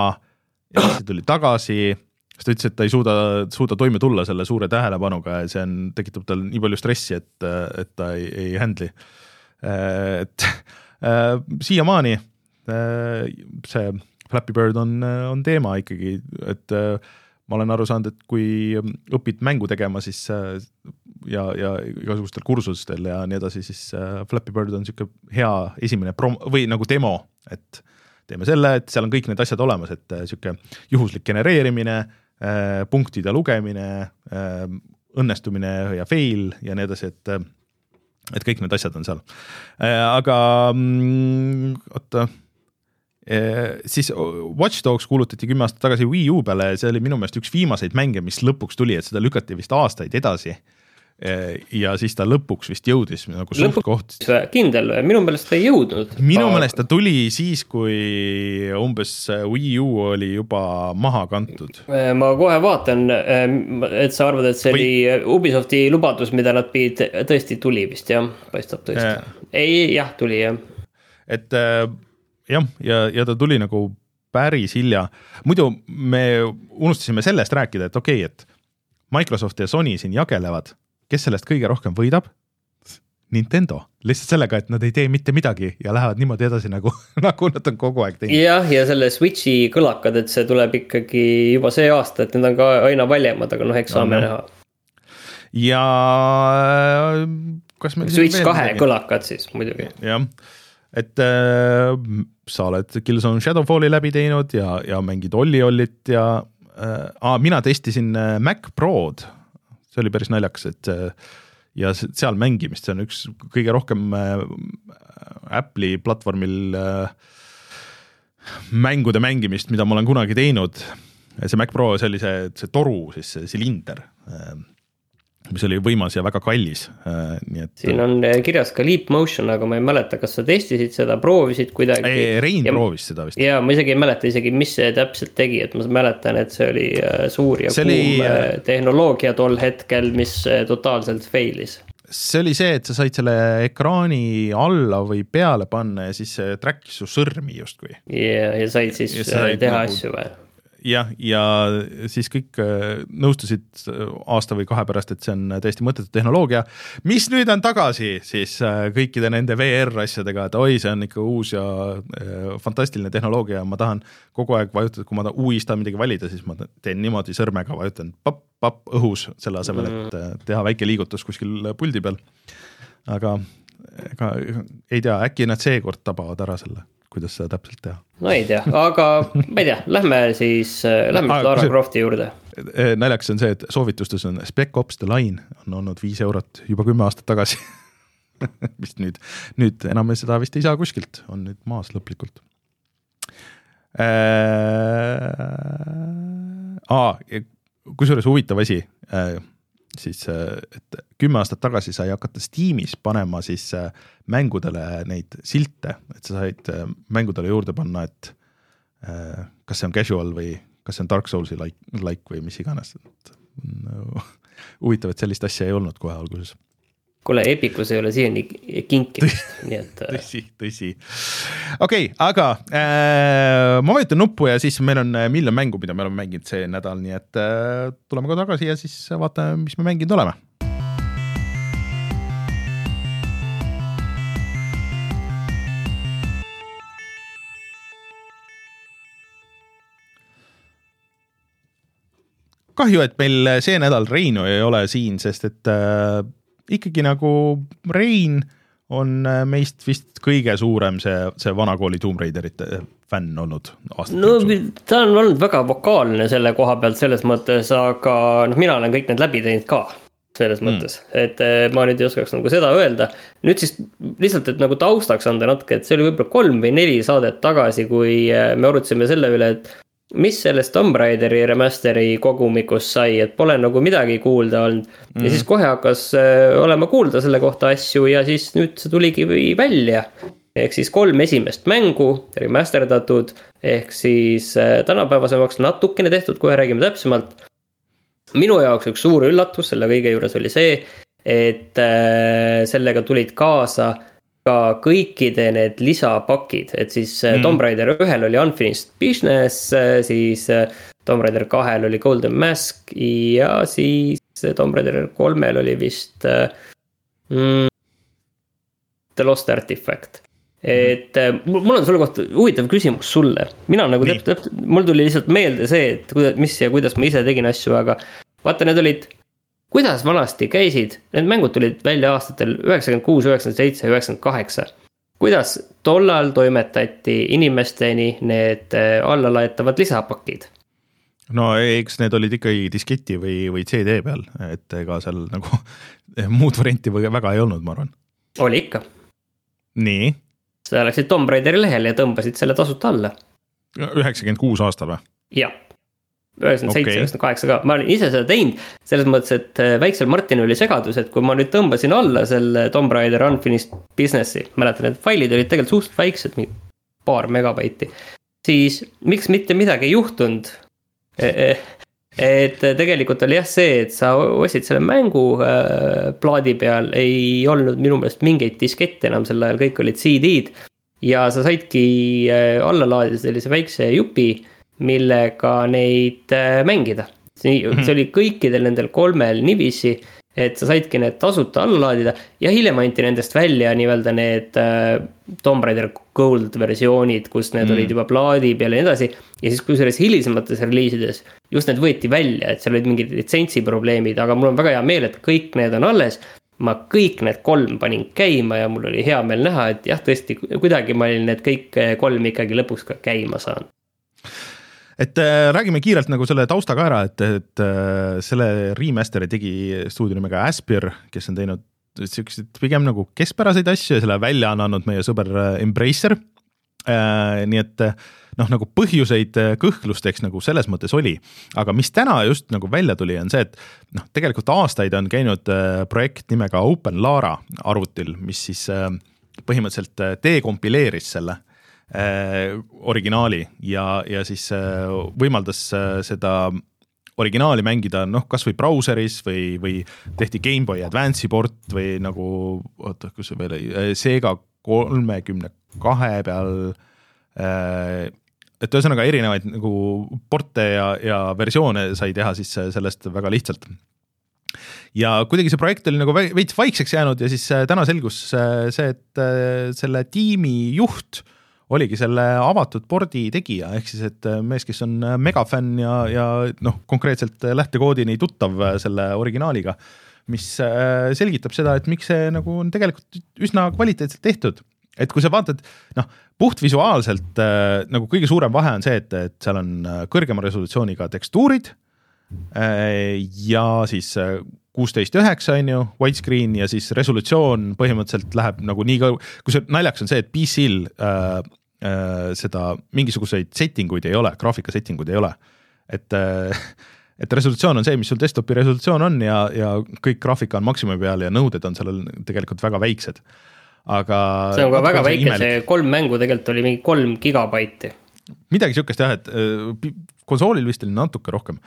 ja siis tuli tagasi siis ta ütles, et ta ei suuda, suuda toime tulla selle suure tähelepanuga ja see on, tekitab tal nii palju stressi, et, et ta ei, ei handle'i Äh, et äh, siiamaani äh, see Flappy Bird on, on teema ikkagi, et ma olen aru saanud, et kui õpid mängu tegema, siis ja, ja igasugustel kursustel ja nii edasi, siis Flappy Bird on niisugune hea esimene prom- või nagu demo, et teeme selle, et seal on kõik need asjad olemas, et niisugune juhuslik genereerimine, punktide lugemine, õnnestumine ja fail ja nii edasi, et et kõik need asjad on seal. Äh, aga mm, oota äh, siis Watch Dogs kuulutati kümme aastat tagasi Wii U peale ja see oli minu meelest üks viimaseid mänge, mis lõpuks tuli, et seda lükati vist aastaid edasi. ja siis ta lõpuks vist jõudis nagu suht koht. kindel, minu meelest ta ei jõudnud. minu aga... meelest ta tuli siis, kui umbes Wii U oli juba maha kantud. ma kohe vaatan, et sa arvad, et see Või... oli Ubisofti lubadus, mida nad pidid, tõesti tuli vist jah, paistab tõesti äh.... ei, jah, tuli jah. et äh, jah, ja, ja ta tuli nagu päris hilja, muidu me unustasime sellest rääkida, et okei okay,, et Microsoft ja Sony siin jagelevad kes sellest kõige rohkem võidab? Nintendo, lihtsalt sellega, et nad ei tee mitte midagi ja lähevad niimoodi edasi nagu, [LAUGHS] nagu nad on kogu aeg teinud. jah, ja selle Switch'i kõlakad, et see tuleb ikkagi juba see aasta, et need on ka aina valjemad, aga noh, eks saame no, näha. ja kas meil. Switch kahe midagi? kõlakad siis muidugi. jah, et äh, sa oled Killzone Shadowfalli läbi teinud ja, ja mängid Olli Ollit ja äh,, mina testisin äh, Mac Prod see oli päris naljakas, et ja seal mängimist, see on üks kõige rohkem äh, Apple'i platvormil äh, mängude mängimist, mida ma olen kunagi teinud. see Mac Pro, see oli see, see toru, siis see silinder äh, mis oli võimas ja väga kallis, äh, nii et. siin on äh, kirjas ka Leap Motion, aga ma ei mäleta, kas sa testisid seda, proovisid kuidagi. Rein ja, proovis seda vist. ja ma isegi ei mäleta isegi, mis see täpselt tegi, et ma mäletan, et see oli äh, suur ja see kuum oli... tehnoloogia tol hetkel, mis totaalselt fail'is see oli see, et sa said selle ekraani alla või peale panna ja siis see track'is su sõrmi justkui. ja, ja said siis ja said teha nagu... asju või? Jah, ja siis kõik äh, nõustusid äh, aasta või kahe pärast, et see on täiesti mõttetu tehnoloogia, mis nüüd on tagasi siis äh, kõikide nende VR asjadega, et oi, see on ikka uus ja fantastiline tehnoloogia ja ma tahan kogu aeg vajutada, kui ma tahan uis tahan midagi valida, siis ma teen niimoodi sõrmega, vajutan papp-papp õhus, selle asemel, et mm. teha väike liigutus kuskil puldi peal. aga ega ei tea, äkki nad seekord tabavad ära selle kuidas seda täpselt teha? no ei tea, aga ma ei tea, lähme siis, äh, lähme siis Lara Crofti juurde. Äh, naljakas on see, et soovitustes on Spec Ops The Line on olnud viis eurot juba kümme aastat tagasi [LAUGHS] vist nüüd, nüüd enam seda vist ei saa kuskilt, on nüüd maas lõplikult äh,. kusjuures huvitav asi äh,, siis et kümme aastat tagasi sai hakata Steamis panema siis äh, mängudele neid silte, et sa said äh, mängudele juurde panna, et äh, kas see on casual või kas see on Dark Soulsi like, like või mis iganes, et no, [LAUGHS] huvitav, et sellist asja ei olnud kohe alguses kuule, Epicus ei ole siiani kinkimist, nii et. tõsi, tõsi. okei okay,, aga äh, ma vajutan nuppu ja siis meil on miljon mängu, mida me oleme mänginud see nädal, nii et äh, tuleme kohe tagasi ja siis vaatame, mis me mänginud oleme kahju, et meil see nädal Reinu ei ole siin, sest et äh, ikkagi nagu Rein on äh, meist vist kõige suurem see, see vanakooli Tomb Raiderite fänn olnud aastate no, jooksul. ta on olnud väga vokaalne selle koha pealt selles mõttes, aga noh, mina olen kõik need läbi teinud ka selles mm. mõttes, et äh, ma nüüd ei oskaks nagu seda öelda. nüüd siis lihtsalt, et nagu taustaks anda natuke, et see oli võib-olla kolm või neli saadet tagasi, kui äh, me arutasime selle üle, et mis sellest Tomb Raideri remaster'i kogumikust sai, et pole nagu midagi kuulda olnud mm. -hmm. ja mhm. siis kohe hakkas äh, olema kuulda selle kohta asju ja siis nüüd see tuligi välja. ehk siis kolm esimest mängu remasterdatud, ehk siis äh, tänapäevasemaks natukene tehtud, kohe räägime täpsemalt. minu jaoks üks suur üllatus selle kõige juures oli see, et äh, sellega tulid kaasa ka kõikide need lisapakid, et siis äh, mm. Tomb Raider ühel oli Unfinished Business, äh, siis äh, Tomb Raider kahel oli Golden Mask ja siis Tomb Raider kolmel oli vist mm, The Lost Artifact. et mul on selle kohta huvitav küsimus sulle, mina nagu täpselt, mul tuli lihtsalt meelde see, et kuidas, mis ja kuidas ma ise tegin asju, aga vaata, need olid kuidas vanasti käisid, need mängud tulid välja aastatel üheksakümmend kuus, üheksakümmend seitse, üheksakümmend kaheksa. kuidas tollal toimetati inimesteni need äh, allalaetavad lisapakid? no eks need olid ikkagi disketi või, või CD peal, et ega seal nagu [LAUGHS] muud varianti väga ei olnud, ma arvan. oli ikka. nii? sa läksid Tomb Raideri lehele ja tõmbasid selle tasuta alla. üheksakümmend kuus aastal või? jah üheksakümmend seitse, üheksakümmend kaheksa ka, ma olen ise seda teinud. selles mõttes, et äh, väiksel Martinil oli segadus, et kui ma nüüd tõmbasin alla selle Tomb Raider Unfinished Business'i, mäletan, et failid olid tegelikult suhteliselt väiksed, mingi paar megabaiti. siis miks mitte midagi ei juhtunud e? -e et tegelikult oli jah see, et sa ostsid selle mängu äh, plaadi peal, ei olnud minu meelest mingeid diskette enam sel ajal, kõik olid CD-d. ja sa saidki äh, alla laadida sellise väikse jupi millega neid äh, mängida. see, mhm. see oli kõikidel nendel kolmel niiviisi, et sa saidki need tasuta alla laadida ja hiljem anti nendest välja nii-öelda need äh, Tomb Raider Gold versioonid, kus need mm. olid juba plaadi peal ja nii edasi. ja siis kusjuures hilisemates reliisides just need võeti välja, et seal olid mingid litsentsi probleemid, aga mul on väga hea meel, et kõik need on alles ma kõik need kolm panin käima ja mul oli hea meel näha, et jah, tõesti kuidagi ma olin need kõik kolm ikkagi lõpuks ka käima saanud et äh, räägime kiirelt nagu selle tausta ka ära, et, et äh, selle remaster'i tegi stuudio nimega Aspyr, kes on teinud siukseid pigem nagu keskpäraseid asju ja selle välja on andnud meie sõber äh, Embracer. Nii et noh, nagu põhjuseid kõhklusteks nagu selles mõttes oli, aga mis täna just nagu välja tuli, on see, et noh, tegelikult aastaid on käinud projekt nimega Open Lara arvutil, mis siis põhimõtteliselt dekompileeris selle Äh, originaali ja, ja siis äh, võimaldas äh, seda originaali mängida noh, kasvõi brauseris või, või tehti GameBoy Advance'i port või nagu oota, kus see veel oli, Sega kolmekümne kahe peal äh, et ühesõnaga erinevaid nagu porte ja, ja versioone sai teha siis sellest väga lihtsalt. ja kuidagi see projekt oli nagu veits vaikseks jäänud ja siis täna selgus see, et selle tiimi juht äh, oligi selle avatud pordi tegija, ehk siis et äh, mees, kes on äh, megafänn ja, ja noh, konkreetselt äh, lähtekoodini tuttav selle originaaliga, mis selgitab seda, et miks see nagu on tegelikult üsna kvaliteetselt tehtud. et kui sa vaatad, noh, puhtvisuaalselt nagu kõige suurem vahe on see, et, et seal on kõrgema resolutsiooniga tekstuurid ja siis kuusteist üheksa on ju, widescreen ja siis resolutsioon põhimõtteliselt läheb nagu nii kaugele, kusjuures naljakas on see, et PC-l äh, Äh, seda mingisuguseid setting uid ei ole, graafika setting uid ei ole. et, äh, et resolutsioon on see, mis sul desktopi resolutsioon on ja, ja kõik graafika on maksimumi peal ja nõuded on sellel tegelikult väga väiksed. aga. see on ka väga väike, see kolm mängu tegelikult oli mingi kolm gigabaiti. midagi sihukest jah, et äh, konsoolil vist oli natuke rohkem.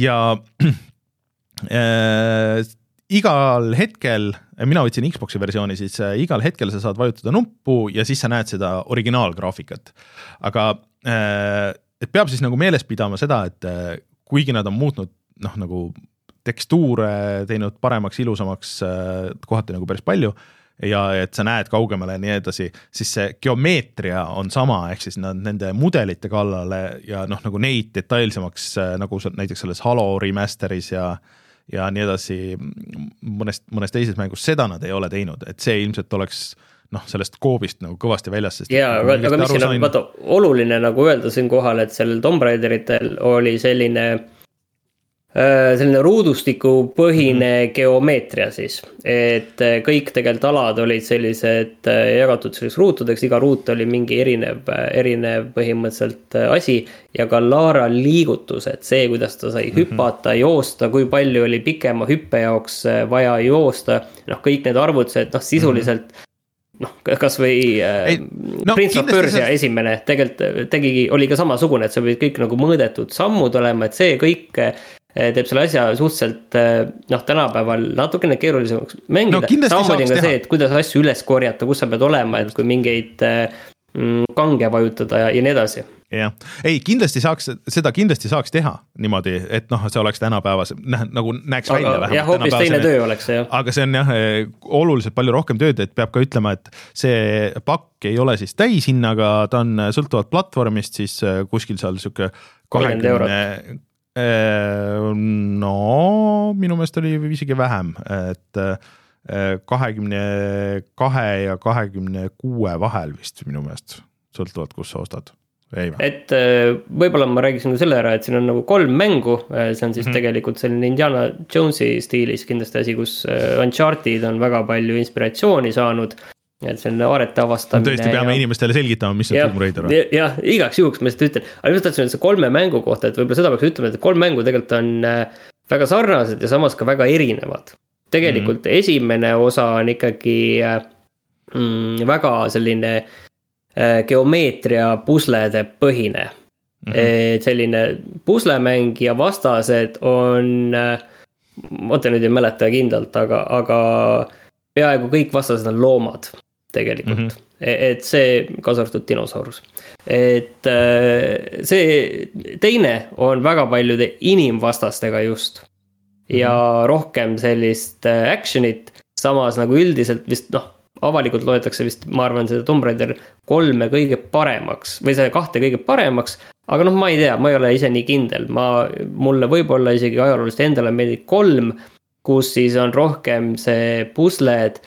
ja igal hetkel, mina võtsin Xbox'i versiooni, siis äh, igal hetkel sa saad vajutada nuppu ja siis sa näed seda originaalgraafikat. aga äh, et peab siis nagu meeles pidama seda, et äh, kuigi nad on muutnud noh, nagu tekstuure teinud paremaks, ilusamaks, kohati nagu päris palju ja et sa näed kaugemale ja nii edasi, siis see geomeetria on sama, ehk siis nad nende mudelite kallale ja noh, nagu neid detailsemaks nagu näiteks selles Halo remaster'is ja äh, ja nii edasi, mõnest, mõnes teises mängus, seda nad ei ole teinud, et see ilmselt oleks noh, sellest koobist nagu kõvasti väljas, sest. jaa, aga, aga mis siin on, vaata oluline nagu öelda siinkohal, et sellel Tomb Raideritel oli selline Äh, selline ruudustikupõhine -hmm. geomeetria siis, et äh, kõik tegelikult alad olid sellised äh, jagatud selliseks ruutudeks, iga ruut oli mingi erinev, erinev põhimõtteliselt asi. ja ka Laara liigutused, see, kuidas ta sai mm -hmm. hüpata, joosta, kui palju oli pikema hüppe jaoks vaja joosta. noh, kõik need arvutused, noh sisuliselt mm. -hmm noh, kasvõi äh, no, Prince of Persia see... esimene tegelikult tegigi, oli ka samasugune, et see pidid kõik nagu mõõdetud sammud olema, et see kõik teeb selle asja suhteliselt eh, noh, tänapäeval natukene keerulisemaks mängida no,. samamoodi on ka see, et kuidas asju üles korjata, kus sa pead olema, et kui mingeid eh, mm, kange vajutada ja, ja nii edasi jah, ei kindlasti saaks, seda kindlasti saaks teha niimoodi, et noh, see oleks tänapäevas, nagu näeks aga, välja vähemalt. jah, hoopis teine töö oleks see jah. aga see on jah, oluliselt palju rohkem tööd, et peab ka ütlema, et see pakk ei ole siis täishinnaga, ta on sõltuvalt platvormist siis kuskil seal sihuke kahekümne no minu meelest oli isegi vähem, et äh, kahekümne kahe ja kahekümne kuue vahel vist minu meelest, sõltuvalt, kus sa ostad et äh, võib-olla ma räägiksin selle ära, et siin on nagu kolm mängu, see on siis mm -hmm. tegelikult selline Indiana Jonesi stiilis kindlasti asi, kus Uncharted on väga palju inspiratsiooni saanud. Et selline aarete avastamine. tõesti peame ja... inimestele selgitama, mis on Tomb Raider. jah, igaks juhuks ma lihtsalt ütlen, aga just tahtsin öelda kolme mängu kohta, et võib-olla seda peaks ütlema, et kolm mängu tegelikult on äh, väga sarnased ja samas ka väga erinevad. tegelikult mm -hmm. esimene osa on ikkagi äh, mm, väga selline äh, geomeetria puslede põhine mm. -hmm. et selline puslemäng ja vastased on, ma nüüd ei mäleta kindlalt, aga, aga peaaegu kõik vastased on loomad tegelikult mm. -hmm et see, kaasa arvatud dinosaurus. et äh, see teine on väga paljude inimvastastega just. ja mm -hmm. rohkem sellist äh, action'it, samas nagu üldiselt vist noh, avalikult loetakse vist, ma arvan, seda Tomb Raider kolme kõige paremaks või seda kahte kõige paremaks. aga noh, ma ei tea, ma ei ole ise nii kindel, ma, mulle võib-olla isegi ajalooliselt endale meeldib kolm, kus siis on rohkem see pusled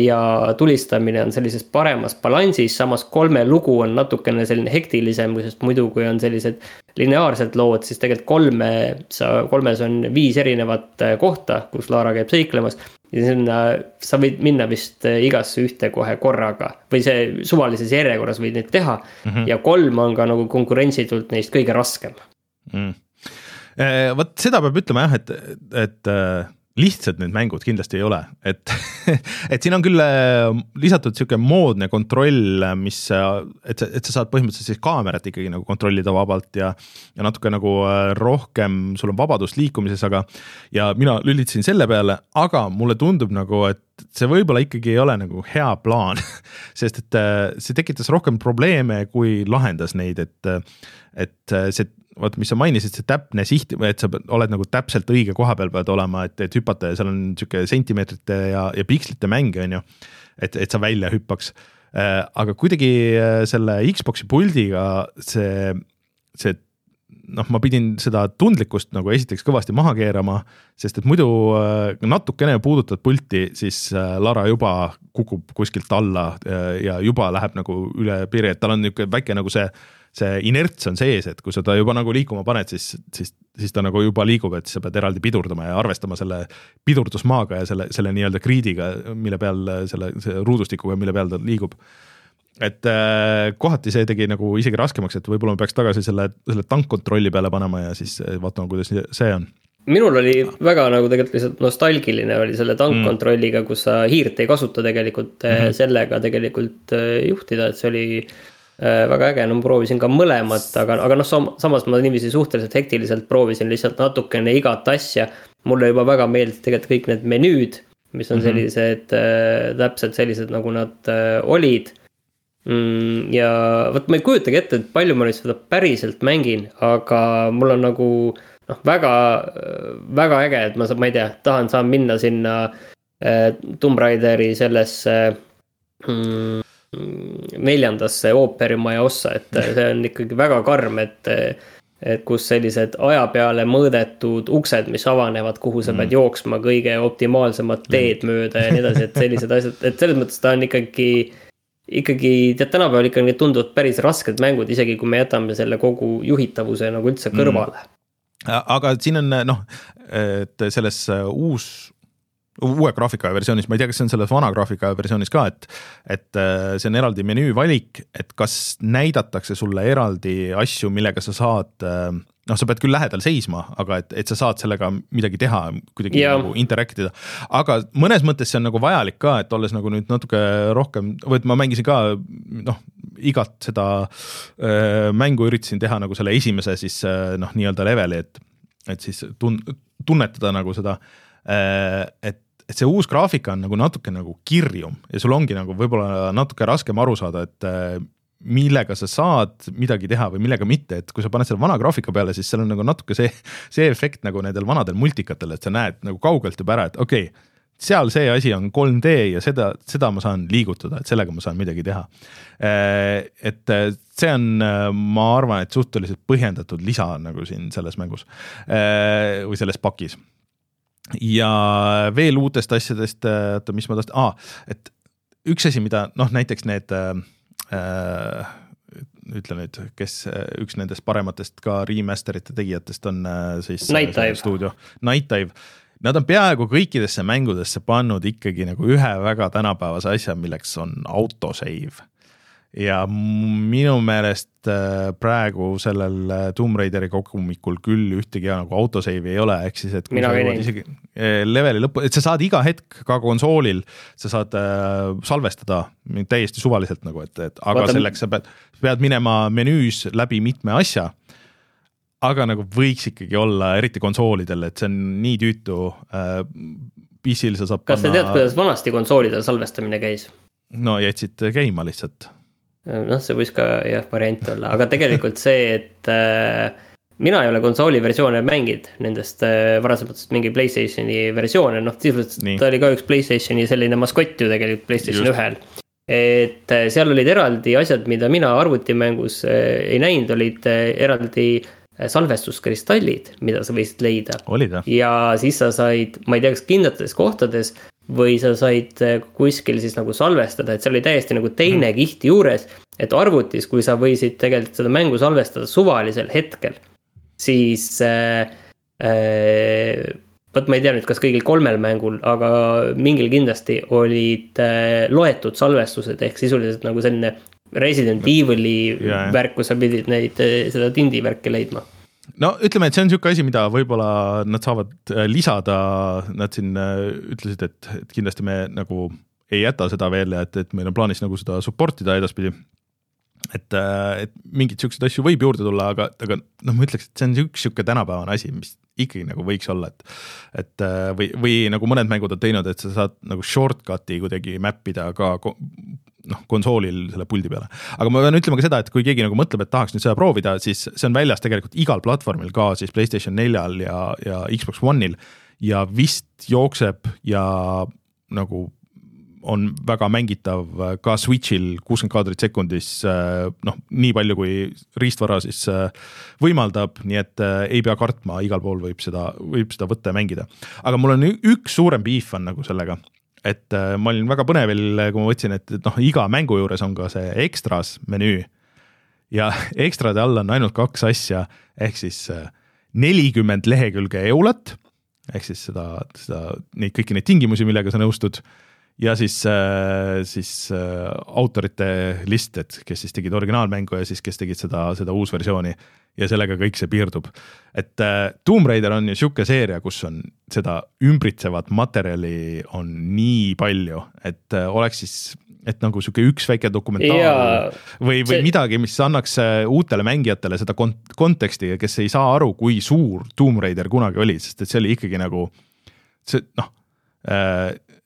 ja tulistamine on sellises paremas balansis, samas kolme lugu on natukene selline hektilisem, sest muidu, kui on sellised lineaarsed lood, siis tegelikult kolme, sa, kolmes on viis erinevat äh, kohta, kus Laara käib seiklemas. ja sinna sa võid minna vist äh, igasse ühte kohe korraga või see suvalises järjekorras võid neid teha mm. -hmm. ja kolm on ka nagu konkurentsitult neist kõige raskem mm.. vot seda peab ütlema jah, et, et lihtsad need mängud kindlasti ei ole, et [LAUGHS] et siin on küll äh, lisatud sihuke moodne kontroll, mis, et sa, et sa saad põhimõtteliselt siis kaamerat ikkagi nagu kontrollida vabalt ja ja natuke nagu äh, rohkem, sul on vabadust liikumises, aga ja mina lülitasin selle peale, aga mulle tundub nagu, et see võib-olla ikkagi ei ole nagu hea plaan. [LAUGHS] Sest et äh, see tekitas rohkem probleeme, kui lahendas neid, et et see vot, mis sa mainisid, see täpne siht et sa oled nagu täpselt õige koha peal pead olema, et, et hüpata ja seal on sihuke sentimeetrite ja, ja pikslite mäng, on ju. et, et sa välja hüppaks. Äh, aga kuidagi äh, selle Xbox'i puldiga see, see noh, ma pidin seda tundlikkust nagu esiteks kõvasti maha keerama, sest et muidu äh, natukene puudutad pulti, siis Lara juba kukub kuskilt alla ja juba läheb nagu üle piiri, et tal on niisugune väike nagu see see inerts on sees, et kui sa ta juba nagu liikuma paned, siis, siis, siis ta nagu juba liigub, et sa pead eraldi pidurdama ja arvestama selle pidurdusmaaga ja selle, selle nii-öelda grid'iga, mille peal selle, selle ruudustikuga, mille peal ta liigub. et äh, kohati see tegi nagu isegi raskemaks, et võib-olla ma peaks tagasi selle, selle tankkontrolli peale panema ja siis äh, vaatama, kuidas see on minul oli väga nagu tegelikult lihtsalt nostalgiline oli selle tankkontrolliga, kus sa hiirt ei kasuta tegelikult mm -hmm. sellega tegelikult äh, juhtida, et see oli väga äge, no ma proovisin ka mõlemat, aga, aga noh, samas ma niiviisi suhteliselt hektiliselt proovisin lihtsalt natukene igat asja. mulle juba väga meeldisid tegelikult kõik need menüüd, mis on mm -hmm. sellised äh, täpselt sellised, nagu nad äh, olid mm,. ja vot ma ei kujutagi ette, et palju ma nüüd seda päriselt mängin, aga mul on nagu noh, väga, väga äge, et ma, ma ei tea, tahan, saan minna sinna äh, Tomb Raideri sellesse mm, neljandasse ooperimaja ossa, et [LAUGHS] see on ikkagi väga karm, et et kus sellised aja peale mõõdetud uksed, mis avanevad, kuhu sa pead mm. jooksma kõige optimaalsemat mm. teed mööda ja nii edasi, et sellised asjad, et selles mõttes ta on ikkagi ikkagi tead, tänapäeval ikkagi tunduvad päris rasked mängud, isegi kui me jätame selle kogu juhitavuse nagu üldse mm. kõrvale mm.. aga siin on noh, et selles uus uue graafika versioonis, ma ei tea, kas see on selles vana graafika versioonis ka, et et äh, see on eraldi menüü valik, et kas näidatakse sulle eraldi asju, millega sa saad äh, noh, sa pead küll lähedal seisma, aga et, et sa saad sellega midagi teha, kuidagi yeah. nagu interact ida. aga mõnes mõttes see on nagu vajalik ka, et olles nagu nüüd natuke rohkem, või et ma mängisin ka noh, igat seda äh, mängu üritasin teha nagu selle esimese siis noh, nii-öelda leveli, et, et siis tun-, tunnetada nagu seda et et see uus graafika on nagu natuke nagu kirjum ja sul ongi nagu võib-olla natuke raskem aru saada, et äh, millega sa saad midagi teha või millega mitte, et kui sa paned selle vana graafika peale, siis seal on nagu natuke see, see efekt nagu nendel vanadel multikatel, et sa näed nagu kaugelt juba ära, et okei okay,, seal see asi on 3D ja seda, seda ma saan liigutada, et sellega ma saan midagi teha. Äh, et äh, see on, ma arvan, et suhteliselt põhjendatud lisa nagu siin selles mängus või selles pakis ja veel uutest asjadest, äh, oota, mis ma tahtsin ah,, et üks asi, mida noh, näiteks need äh, äh ütle nüüd, kes üks nendest parematest ka remaster'ite tegijatest on äh, siis stuudio, Night Dive. Nad on peaaegu kõikidesse mängudesse pannud ikkagi nagu ühe väga tänapäevase asja, milleks on autosave ja minu meelest äh, praegu sellel äh, Tomb Raideri kogumikul küll ühtegi nagu autosave'i ei ole, ehk siis, et kui Mina sa jõuad isegi äh, leveli lõppu, et sa saad iga hetk ka konsoolil, sa saad äh, salvestada täiesti suvaliselt nagu, et, et aga Vaata, selleks sa pead, pead minema menüüs läbi mitme asja. aga nagu võiks ikkagi olla, eriti konsoolidel, et see on nii tüütu äh,. PC-l sa saad kas sa panna, tead, kuidas vanasti konsoolidel salvestamine käis? no jätsid käima lihtsalt noh, see võis ka jah, variant olla, aga tegelikult see, et äh, mina ei ole konsooli versioone mänginud nendest äh, varasematest mingi Playstationi versioone, noh sisuliselt ta oli ka üks Playstationi selline maskott ju tegelikult Playstation ühel. et äh, seal olid eraldi asjad, mida mina arvutimängus äh, ei näinud, olid äh, eraldi äh, salvestuskristallid, mida sa võisid leida. Ja siis sa said, ma ei tea, kas kindlates kohtades või sa said äh, kuskil siis nagu salvestada, et seal oli täiesti nagu teine kiht juures. et arvutis, kui sa võisid tegelikult seda mängu salvestada suvalisel hetkel, siis äh, äh, vot ma ei tea nüüd, kas kõigil kolmel mängul, aga mingil kindlasti olid äh, loetud salvestused ehk sisuliselt nagu selline Resident Evil'i värk, kus sa pidid neid, äh, seda tindi värki leidma no ütleme, et see on niisugune asi, mida võib-olla nad saavad äh, lisada, nad siin äh, ütlesid, et, et kindlasti me nagu ei jäta seda veel ja et, et meil on plaanis nagu seda support ida edaspidi. et, äh, et mingeid niisuguseid asju võib juurde tulla, aga, aga noh, ma ütleks, et see on üks niisugune tänapäevane asi, mis ikkagi nagu võiks olla, et et või, või nagu mõned mängud on teinud, et sa saad nagu shortcut'i kuidagi map ida ka noh, konsoolil selle puldi peale. aga ma pean ütlema ka seda, et kui keegi nagu mõtleb, et tahaks nüüd seda proovida, siis see on väljas tegelikult igal platvormil ka siis Playstation neljal ja, ja Xbox One'il ja vist jookseb ja nagu on väga mängitav ka Switch'il kuuskümmend kaadrit sekundis, noh, nii palju kui riistvara siis äh, võimaldab, nii et äh, ei pea kartma, igal pool võib seda, võib seda võtta ja mängida. aga mul on üks suurem beef on nagu sellega, et äh, ma olin väga põnevil, kui ma võtsin, et, et noh, iga mängu juures on ka see ekstras menüü. Ja [LAUGHS] ekstrade all on ainult kaks asja, ehk siis äh, nelikümmend lehekülge EULAT ehk siis seda, seda, neid kõiki neid tingimusi, millega sa nõustud ja siis, siis äh, autorite list, et kes siis tegid originaalmängu ja siis, kes tegid seda, seda uusversiooni ja sellega kõik see piirdub. et äh, Tomb Raider on ju sihuke seeria, kus on seda ümbritsevat materjali on nii palju, et äh, oleks siis, et nagu sihuke üks väike dokumentaal Jaa, või, või see- midagi, mis annaks äh, uutele mängijatele seda kont-, konteksti, kes ei saa aru, kui suur Tomb Raider kunagi oli, sest et see oli ikkagi nagu see noh,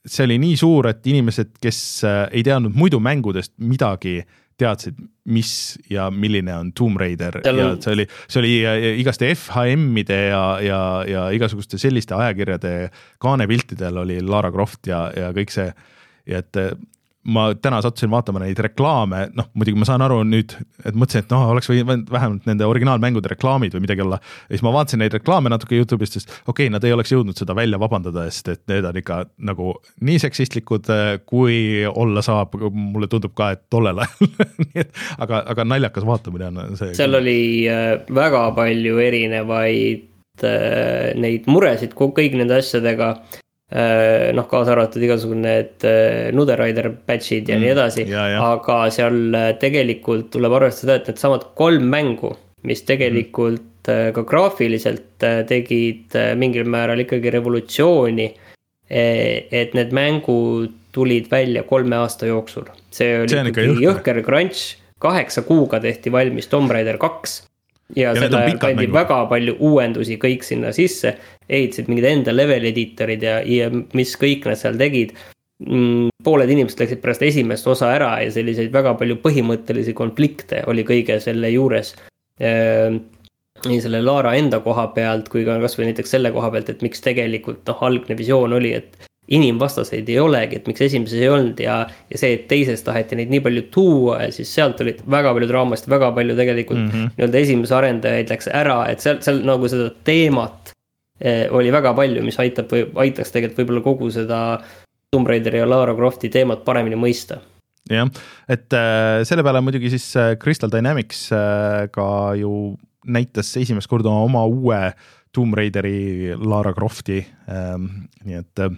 see oli nii suur, et inimesed, kes äh, ei teadnud muidu mängudest midagi, teadsid, mis ja milline on Tomb Raider ja on- see oli, see oli äh, igaste FHM-ide ja, ja, ja igasuguste selliste ajakirjade kaanepiltidel oli Lara Croft ja, ja kõik see. ja et äh, ma täna sattusin vaatama neid reklaame, noh muidugi ma saan aru nüüd, et mõtlesin, et noh, oleks võinud vähemalt nende originaalmängude reklaamid või midagi olla. ja siis ma vaatasin neid reklaame natuke Youtube'ist, sest okei okay,, nad ei oleks jõudnud seda välja vabandada, sest et need on ikka nagu nii seksistlikud, kui olla saab, mulle tundub ka, et tollel ajal [LAUGHS] nii et aga, aga naljakas vaatamine on see. seal oli äh, väga palju erinevaid äh, neid muresid kõigi nende asjadega. Noh, kaasa arvatud igasugune need äh, Nuderider patch'id ja Mm, nii edasi, aga seal äh, tegelikult tuleb arvestada, et needsamad kolm mängu, mis tegelikult äh, ka graafiliselt äh, tegid äh, mingil määral ikkagi revolutsiooni. et need mängud tulid välja kolme aasta jooksul, see oli See ikkagi jõhker crunch, kaheksa kuuga tehti valmis Tomb Raider kaks. Ja, Ja selle ajal pandi mängud. väga palju uuendusi kõik sinna sisse, ehitasid mingid enda level editorid ja, ja mis kõik nad seal tegid mm, pooled inimesed läksid pärast esimest osa ära ja selliseid väga palju põhimõttelisi konflikte oli kõige selle juures. nii selle Laara enda koha pealt kui ka kasvõi näiteks selle koha pealt, et miks tegelikult noh, algne visioon oli, et inimvastaseid ei olegi, et miks esimeses ei olnud ja, ja see, et teises taheti neid nii palju tuua ja siis sealt olid väga palju draamast, väga palju tegelikult mm. -hmm. nii-öelda esimese arendajaid läks ära, et seal, seal nagu seda teemat eh, oli väga palju, mis aitab või aitaks tegelikult võib-olla kogu seda Tomb Raideri ja Lara Crofti teemat paremini mõista. jah, et äh, selle peale muidugi siis äh, Crystal Dynamics äh, ka ju näitas esimest korda oma uue Tomb Raideri Lara Crofti ähm,, nii et, äh,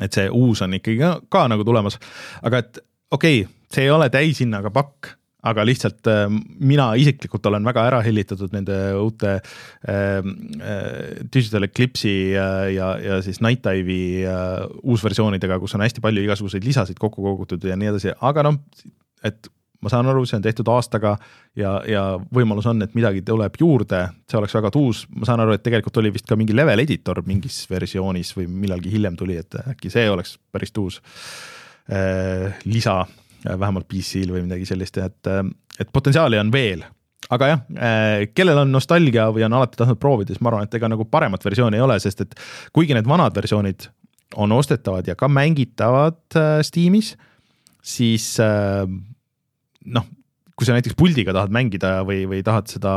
et see uus on ikkagi ka, ka nagu tulemas, aga et okei okay,, see ei ole täishinnaga pakk aga lihtsalt äh, mina isiklikult olen väga ära hellitatud nende uute äh, äh, Digital Eclipse'i ja, ja, ja siis Night Dive'i äh, uusversioonidega, kus on hästi palju igasuguseid lisasid kokku kogutud ja nii edasi, aga noh, et ma saan aru, see on tehtud aastaga ja, ja võimalus on, et midagi tuleb juurde, see oleks väga tuus, ma saan aru, et tegelikult oli vist ka mingi level editor mingis versioonis või millalgi hiljem tuli, et äkki see oleks päris tuus äh, lisa Äh, vähemalt PC-l või midagi sellist, et, äh, et potentsiaali on veel. aga jah, äh, kellel on nostalgia või on alati tahtnud proovida, siis ma arvan, et ega nagu paremat versiooni ei ole, sest et kuigi need vanad versioonid on ostetavad ja ka mängitavad Steamis, siis noh, kui sa näiteks puldiga tahad mängida või, või tahad seda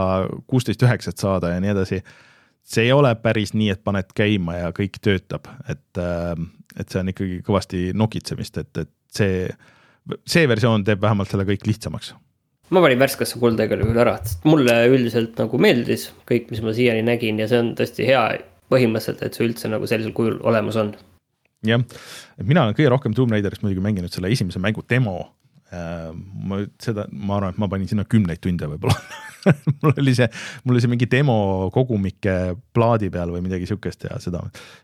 kuusteist üheksat saada ja nii edasi, see ei ole päris nii, et paned käima ja kõik töötab, et, et see on ikkagi kõvasti nokitsemist, et, et see see versioon teeb vähemalt selle kõik lihtsamaks. ma panin värskesse kulda igal juhul ära, sest mulle üldiselt nagu meeldis kõik, mis ma siiani nägin ja see on tõesti hea põhimõtteliselt, et see üldse nagu sellisel kujul olemas on. jah, mina olen kõige rohkem Tomb Raiderist muidugi mänginud selle esimese mängu demo. Äh, ma seda, ma arvan, et ma panin sinna kümneid tunde võib-olla [LAUGHS] mul oli see, mul oli see mingi demo kogumike plaadi peal või midagi sihukest ja seda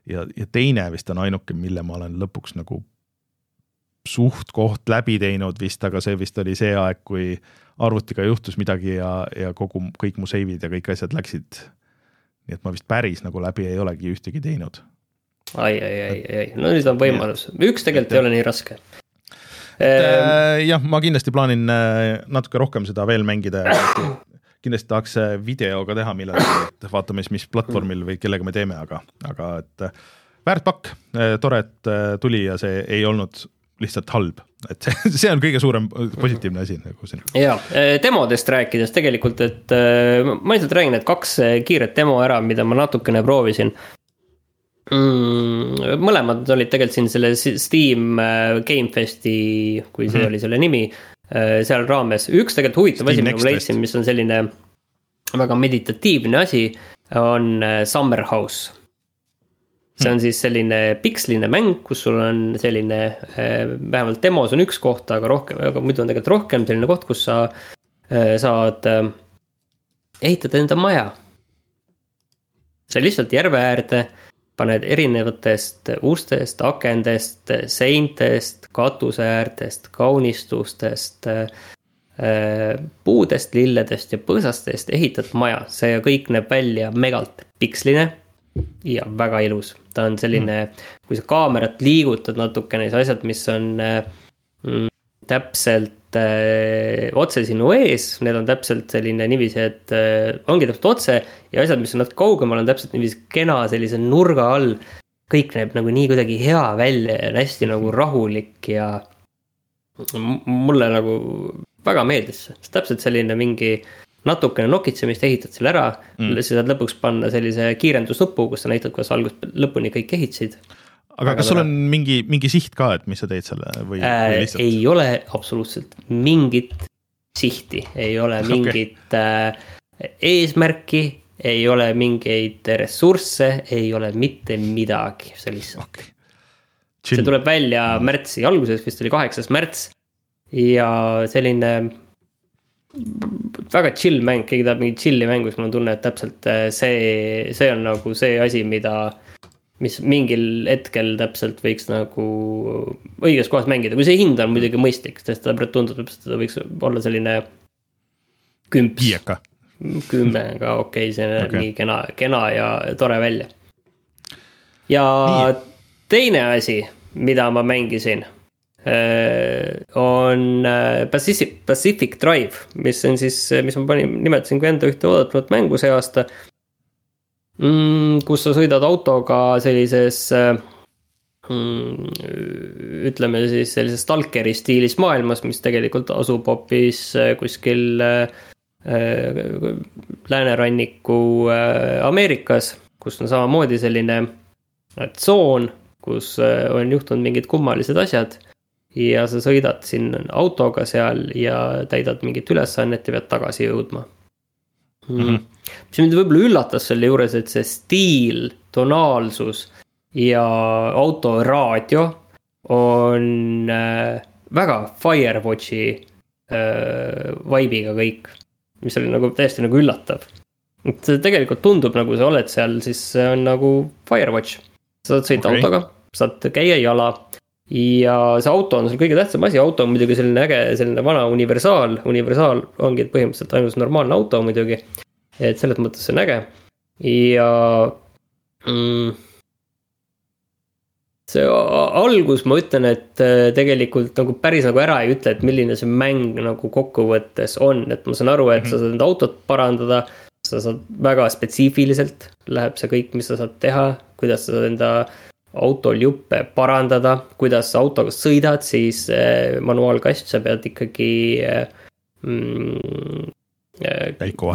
ja, ja teine vist on ainuke, mille ma olen lõpuks nagu suht-koht läbi teinud vist, aga see vist oli see aeg, kui arvutiga juhtus midagi ja, ja kogu, kõik mu save'id ja kõik asjad läksid. nii et ma vist päris nagu läbi ei olegi ühtegi teinud. ai, ai, ai, ai, no nüüd on võimalus, üks tegelikult et, ei ole nii raske. Äh, jah, ma kindlasti plaanin äh, natuke rohkem seda veel mängida kindlasti tahaks äh, videoga teha millalgi, et vaatame siis, mis platvormil või kellega me teeme, aga, aga et väärt pakk, tore, et tuli ja see ei olnud lihtsalt halb, et see, [LAUGHS] on kõige suurem positiivne asi nagu siin. ja demodest rääkides tegelikult, et ma lihtsalt räägin, et kaks kiiret demo ära, mida ma natukene proovisin mm,. mõlemad olid tegelikult siin selle Steam Gamefesti, kui see mm -hmm. oli selle nimi, seal raames, üks tegelikult huvitav asi, mida ma leidsin, mis on selline väga meditatiivne asi, on Summer House see on siis selline piksline mäng, kus sul on selline, vähemalt demos on üks koht, aga rohkem, aga muidu on tegelikult rohkem selline koht, kus sa saad eh, ehitada enda maja. sa lihtsalt järve äärde paned erinevatest ustest, akendest, seintest, katuse äärtest, kaunistustest puudest, lilledest ja põõsastest ehitad maja, see kõik näeb välja megalt piksline ja väga ilus, ta on selline mm., kui sa kaamerat liigutad natukene, siis asjad, mis on mm, täpselt äh, otse sinu ees, need on täpselt selline niiviisi, et äh, ongi täpselt otse. ja asjad, mis on natuke kaugemal, on täpselt niiviisi kena sellise nurga all. kõik näeb nagu nii kuidagi hea välja ja on hästi nagu rahulik ja mulle nagu väga meeldis see, täpselt selline mingi natukene nokitsemist, ehitad selle ära mm., siis saad lõpuks panna sellise kiirendusnupu, kus sa näitad, kuidas algusest lõpuni kõik ehitasid. Aga kas sul on mingi, mingi siht ka, et mis sa teed selle või, äh, või lihtsalt? ei ole absoluutselt mingit sihti, ei ole [LAUGHS] mingit okay. äh, eesmärki, ei ole mingeid ressursse, ei ole mitte midagi, see lihtsalt okay.. see tuleb välja märtsi alguses, vist oli kaheksas märts ja selline väga chill mäng, keegi tahab mingit chill'i mängu, siis mul on tunne, et täpselt äh, see, see on nagu see asi, mida. Mis mingil hetkel täpselt võiks nagu õiges kohas mängida, kui see hind on muidugi mõistlik, sest ta tundub, et ta võiks olla selline. kümps. viieka. kümme ka okei okay,, see näeb okay. nii kena, kena ja tore välja. ja nii. teine asi, mida ma mängisin Äh, on äh, Pacific, Pacific Drive, mis on siis, mis ma panin, nimetasin kui enda ühte oodatavat mängu see aasta mm,. kus sa sõidad autoga sellises äh, mm, ütleme siis sellises stalkeri stiilis maailmas, mis tegelikult asub hoopis kuskil lääneranniku Ameerikas, kus on samamoodi selline tsoon, kus on juhtunud mingid kummalised asjad ja sa sõidad siin autoga seal ja täidad mingit ülesannet ja pead tagasi jõudma mm. -hmm. Mis mind võib-olla üllatas selle juures, et see stiil, tonaalsus ja auto raadio on äh, väga Firewatchi äh, vibe'iga kõik, mis oli nagu täiesti nagu üllatav. et tegelikult tundub, nagu sa oled seal, siis see on nagu Firewatch. sa saad sõita okay. autoga, saad käia jala ja see auto on sul kõige tähtsam asi, auto on muidugi selline äge, selline vana universaal, universaal ongi põhimõtteliselt ainus normaalne auto muidugi. Et selles mõttes see on äge ja mm, see algus, ma ütlen, et äh, tegelikult nagu päris nagu ära ei ütle, et milline see mäng nagu kokkuvõttes on, et ma saan aru, et sa saad enda autot parandada. sa saad väga spetsiifiliselt, läheb see kõik, mis sa saad teha, kuidas sa saad enda autol juppe parandada, kuidas sa autoga sõidad, siis äh, manuaalkast, sa pead ikkagi äh, mm,.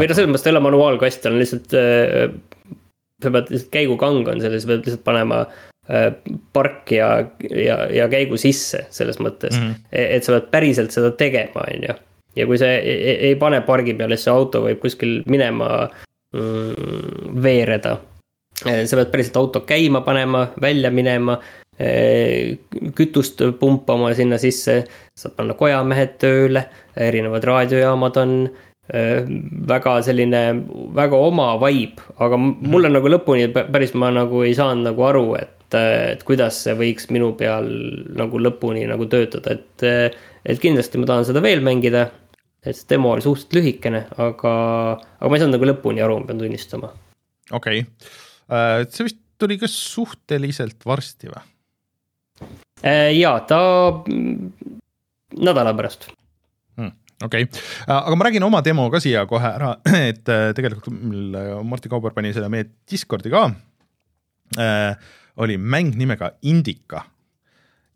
Või noh, selles mõttes ta ei ole manuaalkast, ta on lihtsalt sa pead lihtsalt käigukang on selles, sa pead lihtsalt panema Äh, park ja, ja, ja käigu sisse selles mõttes mm, -hmm. et sa pead päriselt seda tegema, on ju. ja kui see ei, e-, ei pane pargi peale, siis see auto võib kuskil minema mm, veereda. Äh, sa pead päriselt auto käima panema, välja minema, äh, kütust pumpama sinna sisse, saad panna kojamehed tööle, erinevad raadiojaamad on väga selline, väga oma vibe, aga mulle mm. nagu lõpuni päris ma nagu ei saanud nagu aru, et et kuidas see võiks minu peal nagu lõpuni nagu töötada, et, et kindlasti ma tahan seda veel mängida. et see demo oli suhteliselt lühikene, aga, aga ma ei saanud nagu lõpuni aru, ma pean tunnistama. okei okay., äh, see vist tuli ka suhteliselt varsti või? Äh, ja ta nädala pärast okei okay., äh, aga ma räägin oma demo ka siia kohe ära, [CLEARS THROAT] et tegelikult Martti Kauber pani selle meie Discordi ka oli mäng nimega Indica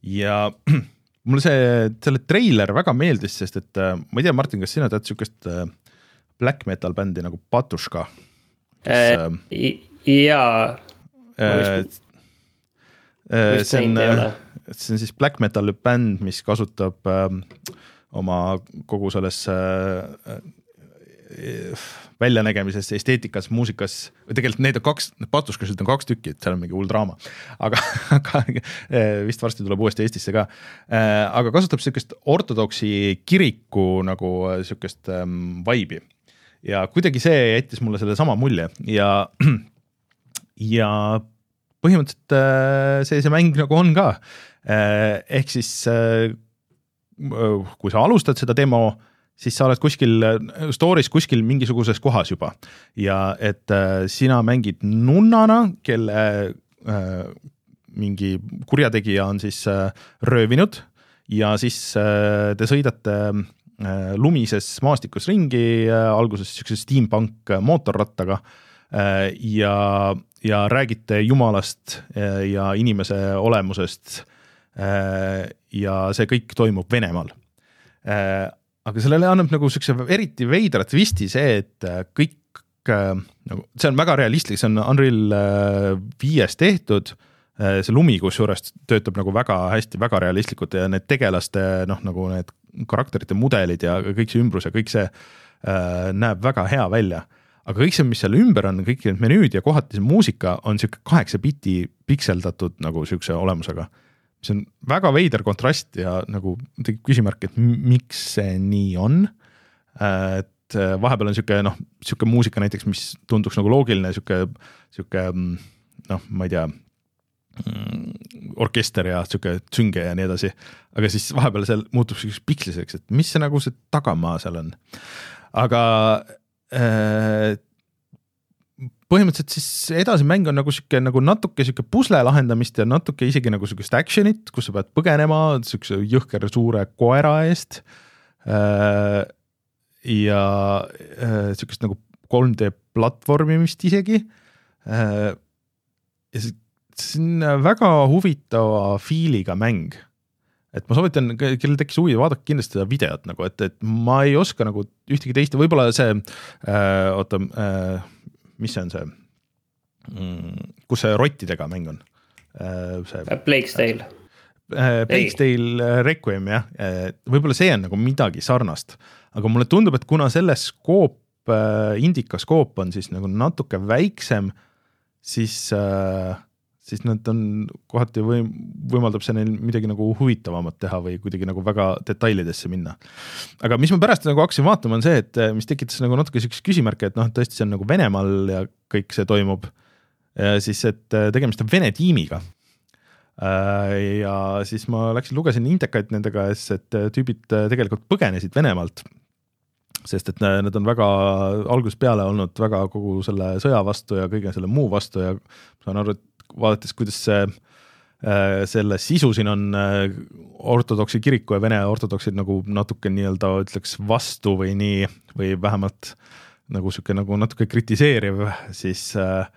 ja [CLEARS THROAT] mulle see, selle treiler väga meeldis, sest et äh, ma ei tea, Martin, kas sina tead äh, black metal bändi nagu Patuška äh,? jaa äh,. Äh, see on, see on siis black metal bänd, mis kasutab äh, oma kogu selles äh, väljanägemises, esteetikas, muusikas, tegelikult neid on kaks, patuskasid on kaks tükki, et seal on mingi hull draama. aga, [LAUGHS] aga eh, vist varsti tuleb uuesti Eestisse ka. Eh, aga kasutab sihukest ortodoksi kiriku nagu sihukest ähm, vibe'i. ja kuidagi see jättis mulle sellesama mulje ja, [CLEARS THROAT] ja põhimõtteliselt see, see mäng nagu on ka. ehk siis kui sa alustad seda demo siis sa oled kuskil store'is kuskil mingisuguses kohas juba ja et äh, sina mängid nunnana, kelle äh, mingi kurjategija on siis äh, röövinud ja siis äh, te sõidate äh, lumises maastikus ringi äh,, alguses siukse steampunk mootorrattaga äh, ja, ja räägite jumalast äh, ja inimese olemusest äh,. Ja see kõik toimub Venemaal äh, aga sellele annab nagu siukse eriti veidra twisti see, et äh, kõik äh, nagu, see on väga realistlik, see on Unreal äh, viies tehtud. see lumi kusjuures töötab nagu väga hästi, väga realistlikult ja need tegelaste noh, nagu need karakterite mudelid ja kõik see ümbrus ja kõik see äh, näeb väga hea välja. aga kõik see, mis seal ümber on, kõik need menüüd ja kohati see muusika on sihuke kaheksa biti pikseldatud nagu siukse olemusega see on väga veider kontrast ja nagu tekib küsimärk, et miks see nii on. et äh, vahepeal on sihuke noh, sihuke muusika näiteks, mis tunduks nagu loogiline, sihuke, sihuke noh, ma ei tea mm, orkester ja sihuke sünge ja nii edasi, aga siis vahepeal seal muutub siukseks piksliseks, et mis see nagu see tagamaa seal on. aga äh, põhimõtteliselt siis edasi mäng on nagu sihuke nagu natuke sihuke pusle lahendamist ja natuke isegi nagu sihukest action'it, kus sa pead põgenema sihukese jõhker suure koera eest. Äh, ja äh, sihukest nagu 3D platvormimist isegi. Äh, ja see on väga huvitava feel'iga mäng et ma soovitan, kellel tekkis huvi, vaadake kindlasti seda videot nagu, et, et ma ei oska nagu ühtegi teist, võib-olla see äh,, oota äh,, mis see on see mm,, kus see rottidega mäng on? Äh, see. Blake's Tale. äh, Plague Tale Requiem jah, võib-olla see on nagu midagi sarnast, aga mulle tundub, et kuna selle skoop, Indica skoop on siis nagu natuke väiksem, siis äh, siis nad on kohati või võimaldab see neil midagi nagu huvitavamat teha või kuidagi nagu väga detailidesse minna. aga mis ma pärast nagu hakkasin vaatama, on see, et mis tekitas nagu natuke siukest küsimärki, et noh, tõesti, see on nagu Venemaal ja kõik see toimub. siis, et tegemist on Vene tiimiga. ja siis ma läksin, lugesin Indekaid nende käes, et tüübid tegelikult põgenesid Venemaalt sest et nad on väga algusest peale olnud väga kogu selle sõja vastu ja kõige selle muu vastu ja saan aru, et vaadates, kuidas see äh, selle sisu siin on äh, ortodoksi kiriku ja Vene ortodoksid nagu natuke nii-öelda ütleks vastu või nii, või vähemalt nagu sihuke nagu natuke kritiseeriv, siis äh,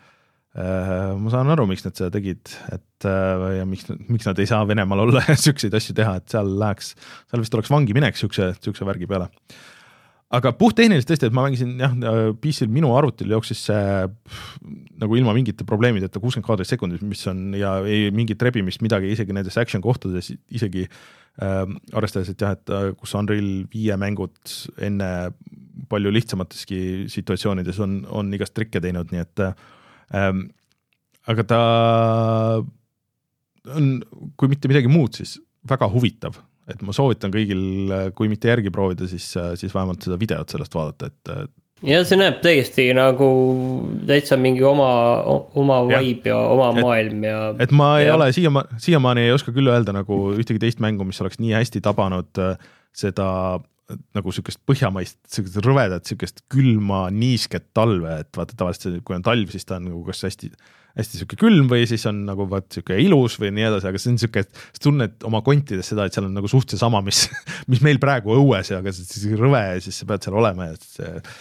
äh, ma saan aru, miks nad seda tegid, et ja miks, miks nad ei saa Venemaal olla [LAUGHS] ja siukseid asju teha, et seal läheks, seal vist oleks vangi minek siukse, siukse värgi peale aga puhttehniliselt tõesti, et ma mängisin jah, PC-l minu arvutil jooksis see nagu ilma mingite probleemideta kuuskümmend kaadrit sekundis, mis on ja ei mingit rebimist midagi, isegi nendes action kohtades isegi äh, arvestades, et jah, et äh, kus Unreal viie mängud enne palju lihtsamateski situatsioonides on, on igast trikke teinud, nii et ähm, aga ta on, kui mitte midagi muud, siis väga huvitav et ma soovitan kõigil, kui mitte järgi proovida, siis, siis vähemalt seda videot sellest vaadata, et. ja see näeb täiesti nagu täitsa mingi oma, oma vibe ja oma et, maailm ja. et ma ei ja. ole siiamaani, siiamaani ei oska küll öelda nagu ühtegi teist mängu, mis oleks nii hästi tabanud äh, seda nagu sihukest põhjamaist, sihukest rõvedat, sihukest külma, niisket talve, et vaata tavaliselt kui on talv, siis ta on nagu kas hästi hästi sihuke külm või siis on nagu vaat sihuke ilus või nii edasi, aga see on sihuke, et sa tunned oma kontides seda, et seal on nagu suht seesama, mis, [LAUGHS] mis meil praegu õues ja aga siis rõve ja siis sa pead seal olema ja siis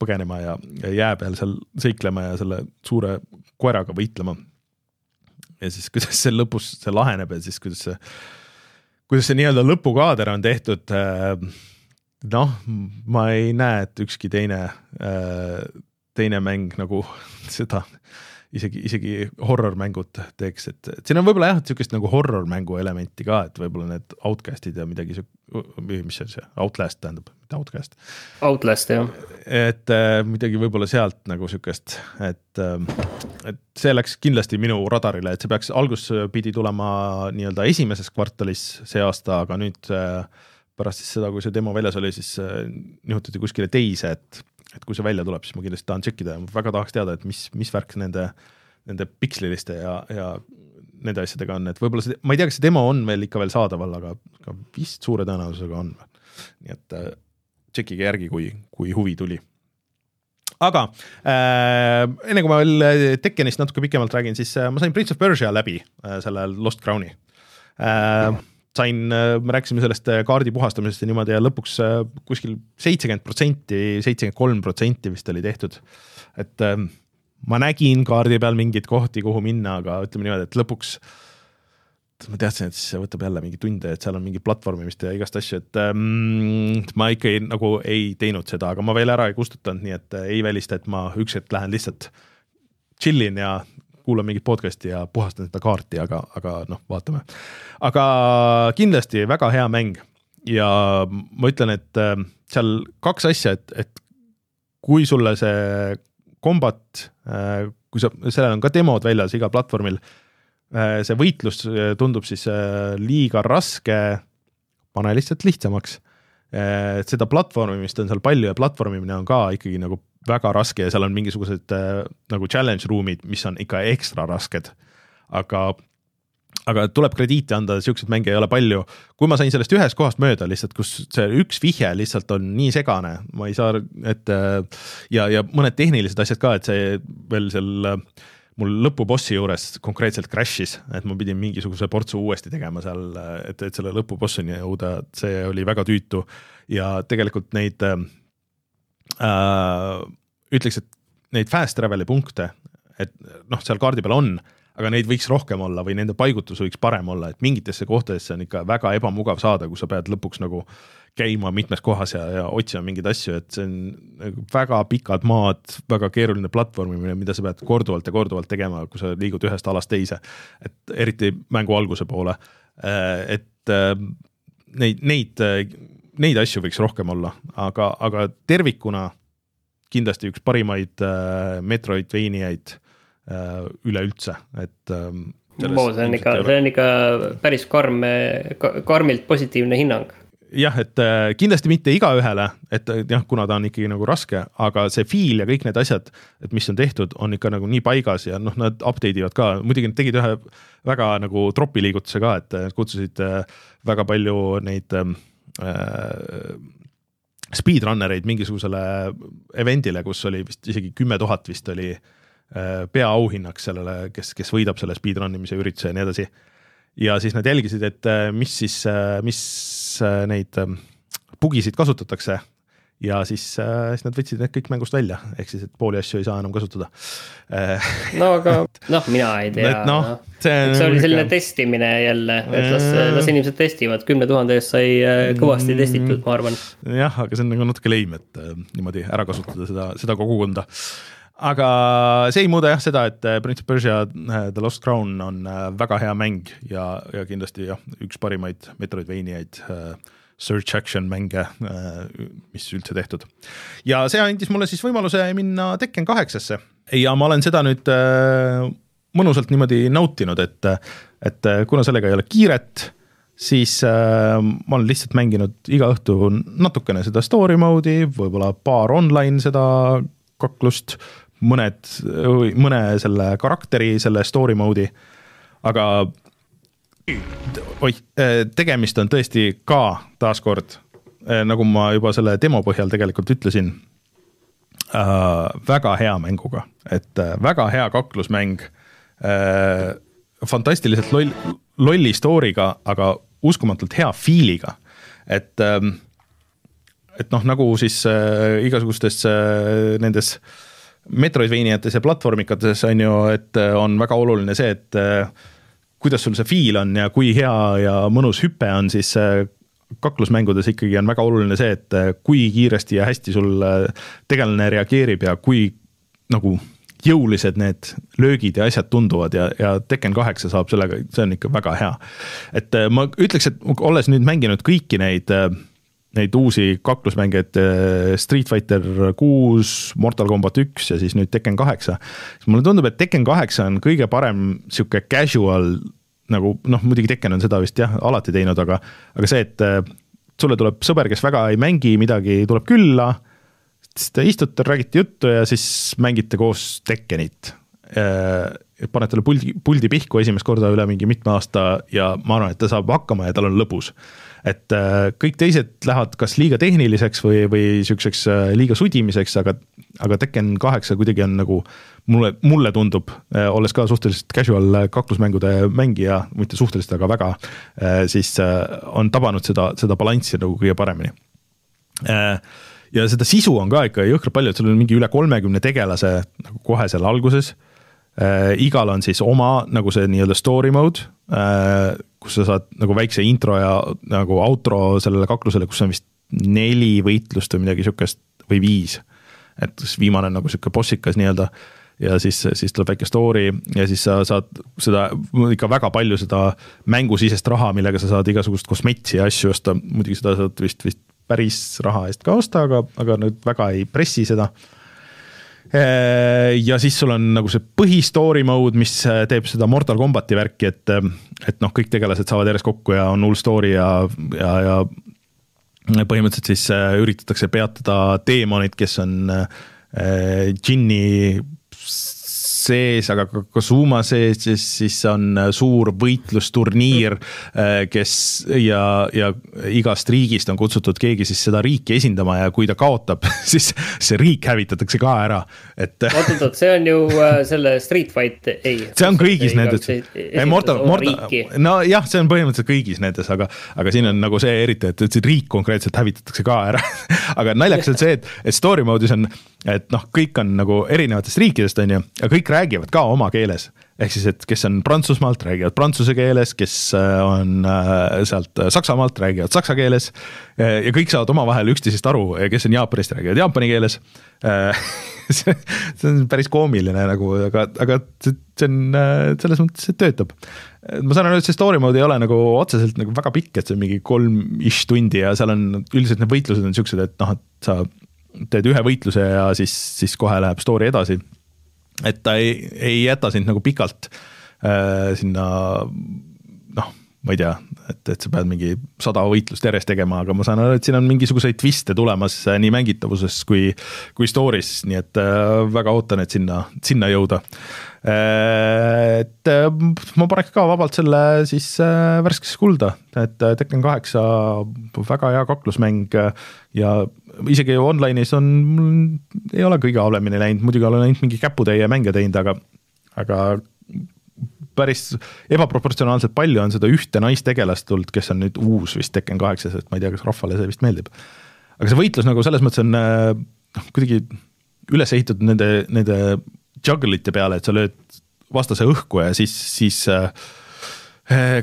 põgenema ja, ja jää peal seal seiklema ja selle suure koeraga võitlema. ja siis [LAUGHS] kuidas see lõpus see laheneb ja siis kuidas see, kuidas see nii-öelda lõpukaader on tehtud äh, noh, ma ei näe, et ükski teine, teine mäng nagu [LAUGHS] seda isegi, isegi horror-mängud teeks, et, et siin on võib-olla jah, sihukest nagu horror-mängu elementi ka, et võib-olla need Outcastid ja midagi sihuke, mis see on see, Outlast tähendab, mitte Outcast. Outlast jah. et äh, midagi võib-olla sealt nagu sihukest, et äh,, et see läks kindlasti minu radarile, et see peaks, algus pidi tulema nii-öelda esimeses kvartalis see aasta, aga nüüd äh, pärast siis seda, kui see demo väljas oli, siis äh, nihutati kuskile teise, et et kui see välja tuleb, siis ma kindlasti tahan tšekkida ja ma väga tahaks teada, et mis, mis värk nende, nende piksliliste ja, ja nende asjadega on, et võib-olla see, ma ei tea, kas see demo on veel ikka veel saadaval, aga, aga vist suure tõenäosusega on. nii et äh, tšekkige järgi, kui, kui huvi tuli. aga äh, enne kui ma veel Tekkenist natuke pikemalt räägin, siis äh, ma sain Prince of Persia läbi äh, selle Lost Crowni äh, sain, äh, me rääkisime sellest äh, kaardi puhastamisest ja niimoodi ja lõpuks äh, kuskil seitsekümmend protsenti, seitsekümmend kolm protsenti vist oli tehtud. et ma nägin kaardi peal mingeid kohti, kuhu minna, aga ütleme niimoodi, et lõpuks ma teadsin, et see võtab jälle mingi tunde, et seal on mingi platvormimist ja igast asju, et ähm, ma ikka ei, nagu ei teinud seda, aga ma veel ära ei kustutanud, nii et ei välista, et ma üks hetk lähen lihtsalt chill in ja kuulan mingit podcast'i ja puhastan seda kaarti, aga, aga noh, vaatame. aga kindlasti väga hea mäng ja ma ütlen, et äh, seal kaks asja, et, et kui sulle see kombat, äh, kui sa, sellel on ka demod väljas igal platvormil, äh, see võitlus tundub siis liiga raske, pane lihtsalt lihtsamaks. seda platvormimist on seal palju ja platvormimine on ka ikkagi nagu väga raske ja seal on mingisugused äh, nagu challenge room'id, mis on ikka ekstra rasked. aga, aga tuleb krediiti anda, siukseid mänge ei ole palju. kui ma sain sellest ühest kohast mööda lihtsalt, kus see üks vihje lihtsalt on nii segane, ma ei saa, et äh, ja, ja mõned tehnilised asjad ka, et see veel seal äh, mul lõpubossi juures konkreetselt crash'is, et ma pidin mingisuguse portsu uuesti tegema seal, et, et selle lõpubossini jõuda, see oli väga tüütu ja tegelikult neid äh, äh, ütleks, et neid fast travel'i punkte, et noh, seal kaardi peal on, aga neid võiks rohkem olla või nende paigutus võiks parem olla, et mingitesse kohtadesse on ikka väga ebamugav saada, kui sa pead lõpuks nagu käima mitmes kohas ja, ja otsima mingeid asju, et see on nagu väga pikad maad, väga keeruline platvormimine, mida sa pead korduvalt ja korduvalt tegema, kui sa liigud ühest alast teise. et eriti mängu alguse poole et neid, neid, neid asju võiks rohkem olla, aga, aga tervikuna kindlasti üks parimaid Metroidvaniaid üleüldse, et Oo, see on ikka, see on ikka päris karm, karmilt positiivne hinnang. Jah, et äh, kindlasti mitte igaühele, et jah, kuna ta on ikkagi nagu raske, aga see feel ja kõik need asjad, et mis on tehtud, on ikka nagu nii paigas ja noh, nad update ivad ka, muidugi nad tegid ühe väga nagu tropiliigutuse ka, et kutsusid äh, väga palju neid ähm, äh, speedrunner eid mingisugusele event'ile, kus oli vist isegi kümme tuhat vist oli äh, peaauhinnaks sellele, kes, kes võidab selle speedrun imise ürituse ja nii edasi. Ja siis nad jälgisid, et äh, mis siis, äh, mis neid bugisid kasutatakse ja siis, siis nad võtsid need kõik mängust välja, ehk siis, et pooli asju ei saa enam kasutada. no aga [LAUGHS] noh, mina ei tea. No, no. see, see oli selline ikka... testimine jälle, et las, las inimesed testivad, kümne tuhande eest sai kõvasti testitud, ma arvan. jah, aga see on nagu natuke leim, et niimoodi ära kasutada seda, seda kogukonda aga see ei muuda jah seda, et äh, Prince of Persia äh, The Lost Crown on äh, väga hea mäng ja, ja kindlasti jah, üks parimaid Metroidvaniaid search action mänge, mis üldse tehtud. ja see andis mulle siis võimaluse minna Tekken kaheksasse ja ma olen seda nüüd mõnusalt niimoodi nautinud, et, et kuna sellega ei ole kiiret, siis äh, ma olen lihtsalt mänginud iga õhtu natukene seda story mode'i, võib-olla paar online seda kaklust, mõned, mõne selle karakteri, selle story mode'i, aga oih, tegemist on tõesti ka taaskord, nagu ma juba selle demo põhjal tegelikult ütlesin äh,, väga hea mänguga, et äh, väga hea kaklusmäng äh,, fantastiliselt loll, lolli story'ga, aga uskumatult hea feel'iga, et äh, et noh, nagu siis äh, igasugustes äh, nendes äh, Metroidvaniates ja platvormikates on ju, et äh, on väga oluline see, et äh, kuidas sul see feel on ja kui hea ja mõnus hüpe on, siis äh, kaklusmängudes ikkagi on väga oluline see, et kui kiiresti ja hästi sul tegelane reageerib ja kui nagu jõulised need löögid ja asjad tunduvad ja, ja Tekken kaheksa saab sellega, see on ikka väga hea. et ma ütleks, et olles nüüd mänginud kõiki neid äh, neid uusi kaklusmänge, et äh, Street Fighter kuus, Mortal Combat üks ja siis nüüd Tekken kaheksa. siis mulle tundub, et Tekken kaheksa on kõige parem sihuke casual nagu noh, muidugi Tekken on seda vist jah, alati teinud, aga, aga see, et äh, sulle tuleb sõber, kes väga ei mängi midagi, tuleb külla, siis te istute, räägite juttu ja siis mängite koos Tekkenit äh, paned talle puldi, puldi pihku esimest korda üle mingi mitme aasta ja ma arvan, et ta saab hakkama ja tal on lõbus et äh, kõik teised lähevad kas liiga tehniliseks või, või sihukeseks äh, liiga sudimiseks, aga, aga Tekken kaheksa kuidagi on nagu mulle, mulle tundub, äh, olles ka suhteliselt casual kaklusmängude mängija, mitte suhteliselt, aga väga, siis on tabanud seda, seda balanssi nagu kõige paremini ja seda sisu on ka ikka jõhkralt palju, et sul on mingi üle kolmekümne tegelase nagu kohe seal alguses äh,. igal on siis oma nagu see nii-öelda story mode äh,, kus sa saad nagu väikse intro ja nagu outro sellele kaklusele, kus on vist neli võitlust või midagi sihukest või viis. et siis viimane nagu sihuke bossikas nii-öelda ja siis, siis tuleb väike story ja siis sa saad seda ikka väga palju seda mängusisest raha, millega sa saad igasugust kosmetsi ja asju osta, muidugi seda saad vist, vist päris raha eest ka osta, aga, aga nüüd väga ei pressi seda ja siis sul on nagu see põhistory mode, mis äh, teeb seda Mortal Combati värki, et, äh, et noh, kõik tegelased saavad järjest kokku ja on hull story ja, ja, ja põhimõtteliselt siis üritatakse peatada teemonid, kes on äh, džinni sees, aga ka Kazuma sees, siis, siis on äh, suur võitlusturniir, äh, kes ja, ja igast riigist on kutsutud keegi siis seda riiki esindama ja kui ta kaotab, [LAUGHS] siis see riik hävitatakse ka ära, et. oot-oot-oot, see on ju äh, selle Street Fight, ei. see on kõigis nendes, Mortal, Mortal, nojah, see on põhimõtteliselt kõigis nendes, aga, aga siin on nagu see eriti, et, et see riik konkreetselt hävitatakse ka ära [LAUGHS] aga naljakas on see, et, et story mode'is on et noh, kõik on nagu erinevatest riikidest, on ju, ja kõik räägivad ka oma keeles ehk siis, et kes on Prantsusmaalt, räägivad prantsuse keeles, kes äh, on äh, sealt Saksamaalt, räägivad saksa keeles. ja kõik saavad omavahel üksteisest aru ja kes on Jaapanist, räägivad jaapani keeles [LAUGHS] see on päris koomiline nagu, aga, aga see on selles mõttes, et töötab. ma saan aru, et see story mode ei ole nagu otseselt nagu väga pikk, et see on mingi kolm-ish tundi ja seal on üldiselt need võitlused on siuksed, et noh, et sa teed ühe võitluse ja siis, siis kohe läheb story edasi et ta ei, ei jäta sind nagu pikalt äh, sinna noh, ma ei tea, et, et sa pead mingi sada võitlust järjest tegema, aga ma saan aru, et siin on mingisuguseid twiste tulemas äh, nii mängitavuses kui, kui story's, nii et äh, väga ootan, et sinna, sinna jõuda äh,. et äh, ma paneks ka vabalt selle siis äh, värskesse kulda, et äh, Tekken kaheksa väga hea kaklusmäng ja isegi online'is on, ei ole kõige halvemini läinud, muidugi olen ainult mingi käputäie mänge teinud, aga, aga päris ebaproportsionaalselt palju on seda ühte naistegelast tulnud, kes on nüüd uus vist Tekken kaheksas, et ma ei tea, kas rahvale see vist meeldib. aga see võitlus nagu selles mõttes on noh, kuidagi üles ehitatud nende, nende juggle'ite peale, et sa lööd vastase õhku ja siis, siis äh,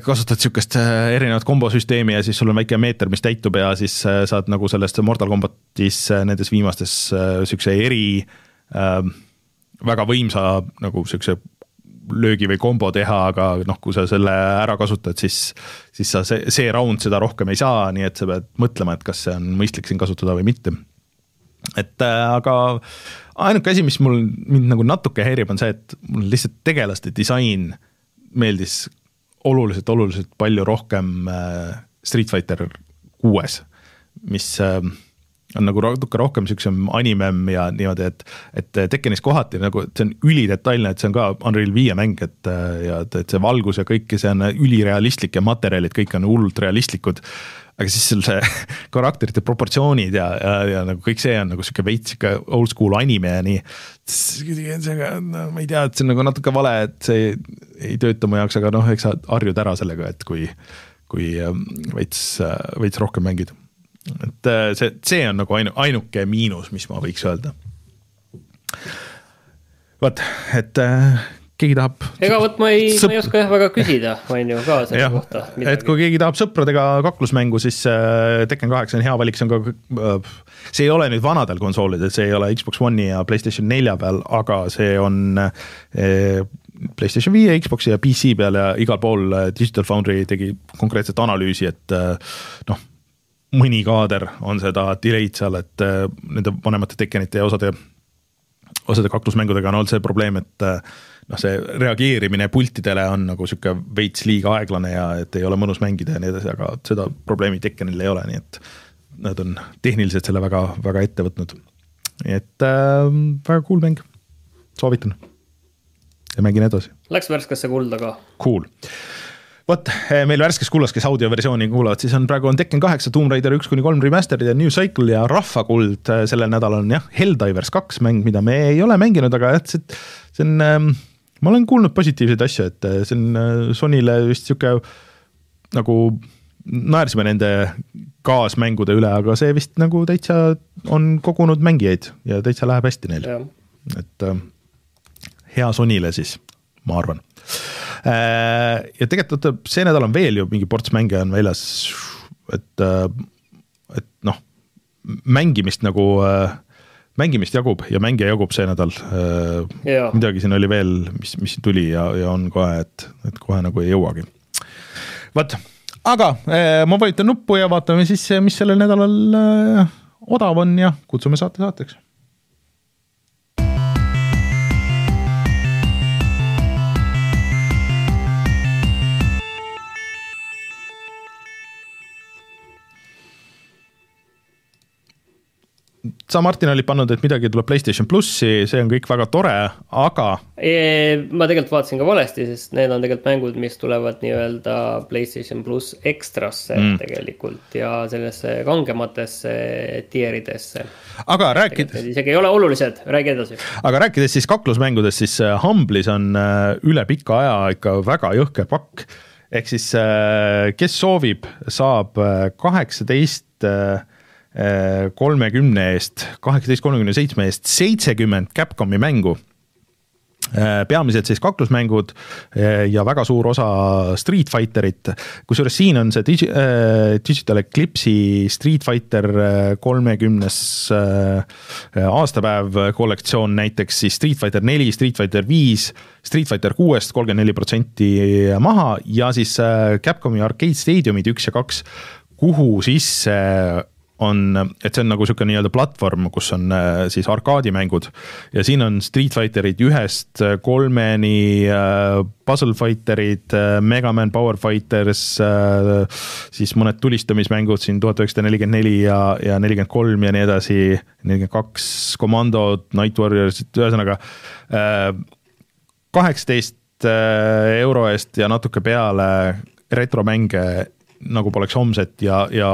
kasutad sihukest eh, erinevat kombosüsteemi ja siis sul on väike meeter, mis täitub ja siis eh, saad nagu sellest Mortal Combatis nendes viimastes sihukese eri äh,, väga võimsa nagu sihukese löögi või kombo teha, aga noh, kui sa selle ära kasutad, siis, siis sa see, see round seda rohkem ei saa, nii et sa pead mõtlema, et kas see on mõistlik siin kasutada või mitte. et äh, aga ainuke asi, mis mul mind nagu natuke häirib, on see, et mul lihtsalt tegelaste disain meeldis oluliselt, oluliselt palju rohkem äh, Street Fighter kuues, mis äh, on nagu natuke rohkem siuksem animem ja niimoodi, et, et Tekkenis kohati nagu see on ülidetailne, et see on ka Unreal viie mäng, et ja et see valgus ja kõik, see on ülirealistlik ja materjalid kõik on hullult realistlikud aga siis sul see [LAUGHS] karakterite proportsioonid ja, ja, ja nagu kõik see on nagu sihuke veits sihuke old school anime ja nii. No, ma ei tea, et see on nagu natuke vale, et see ei, ei tööta mu jaoks, aga noh, eks sa harjud ära sellega, et kui, kui ähm, veits, veits rohkem mängid. et äh, see, see on nagu ainu-, ainuke miinus, mis ma võiks öelda. vot, et äh, keegi tahab. ega vot ma ei ma ei oska jah väga küsida, on ju ka selle kohta. et kui keegi tahab sõpradega kaklusmängu, siis äh, Tekken kaheksa on hea valik, see on ka äh,, see ei ole nüüd vanadel konsoolidel, see ei ole Xbox One'i ja Playstation nelja peal, aga see on äh, Playstation viie, Xbox'i ja PC peal ja igal pool Digital Foundry tegi konkreetset analüüsi, et noh, mõni kaader on seda delay'd seal, et nende vanemate Tekkenite ja osade, osade kaklusmängudega on olnud see probleem, et noh, see reageerimine pultidele on nagu sihuke veits liiga aeglane ja et ei ole mõnus mängida ja nii edasi, aga seda probleemi Tekkenil ei ole, nii et nad on tehniliselt selle väga, väga ette võtnud. et äh, väga cool mäng, soovitan. ja mängin edasi. Läks värskesse kulda ka. Cool vot eh, meil värskes kullas, kes audioversiooni kuulavad, siis on praegu on Tekken kaheksa, Tomb Raider üks kuni kolm remaster'id ja New Cycle ja Rahvakuld eh, sellel nädalal on jah, Helldivers kaks mäng, mida me ei ole mänginud, aga jah, see, see on ähm, ma olen kuulnud positiivseid asju, et äh, see on äh, Sonyle vist sihuke nagu naersime nende kaasmängude üle, aga see vist nagu täitsa on kogunud mängijaid ja täitsa läheb hästi neil. et äh, hea Sonyle siis, ma arvan ja tegelikult oota, see nädal on veel ju mingi ports mänge on väljas, et et noh, mängimist nagu äh, mängimist jagub ja mänge jagub see nädal. Midagi siin oli veel, mis, mis tuli ja, ja on kohe, et, et kohe nagu ei jõuagi. vot, aga äh, ma vajutan nuppu ja vaatame siis, mis sellel nädalal äh, odav on ja kutsume saate saateks sa, Martin, olid pannud, et midagi tuleb Playstation plussi, see on kõik väga tore, aga. ma tegelikult vaatasin ka valesti, sest need on tegelikult mängud, mis tulevad nii-öelda Playstation pluss ekstrasse mm. tegelikult ja sellesse kangematesse tier idesse. aga rääkides. isegi ei ole olulised, räägi edasi. aga rääkides siis kaklusmängudest, siis äh, Humble'is on äh, üle pika aja ikka väga jõhker pakk. ehk siis, äh, kes soovib, saab kaheksateist kolmekümne eest, kaheksateist kolmekümne seitsme eest seitsekümmend Capcomi mängu. Äh, peamiselt siis kaklusmängud äh, ja väga suur osa Street Fighterit, kusjuures siin on see digi-, äh, Digital Eclipse'i Street Fighter kolmekümnes aastapäev kollektsioon näiteks siis Street Fighter neli, Street Fighter viis, Street Fighter kuuest kolmkümmend neli protsenti maha ja siis Capcomi Arcade Stadiumid üks ja kaks, kuhu sisse on, et see on nagu sihuke nii-öelda platvorm, kus on äh, siis arkaadimängud. Ja siin on Street Fighterid ühest äh, kolmeni äh,, Puzzle Fighterid äh,, Megaman Power Fighters siis mõned tulistamismängud siin tuhat üheksasada nelikümmend neli ja, ja nelikümmend kolm ja nii edasi, nelikümmend kaks, Commando, Night Warriors, ühesõnaga kaheksateist euro eest ja natuke peale retromänge nagu poleks homset ja, ja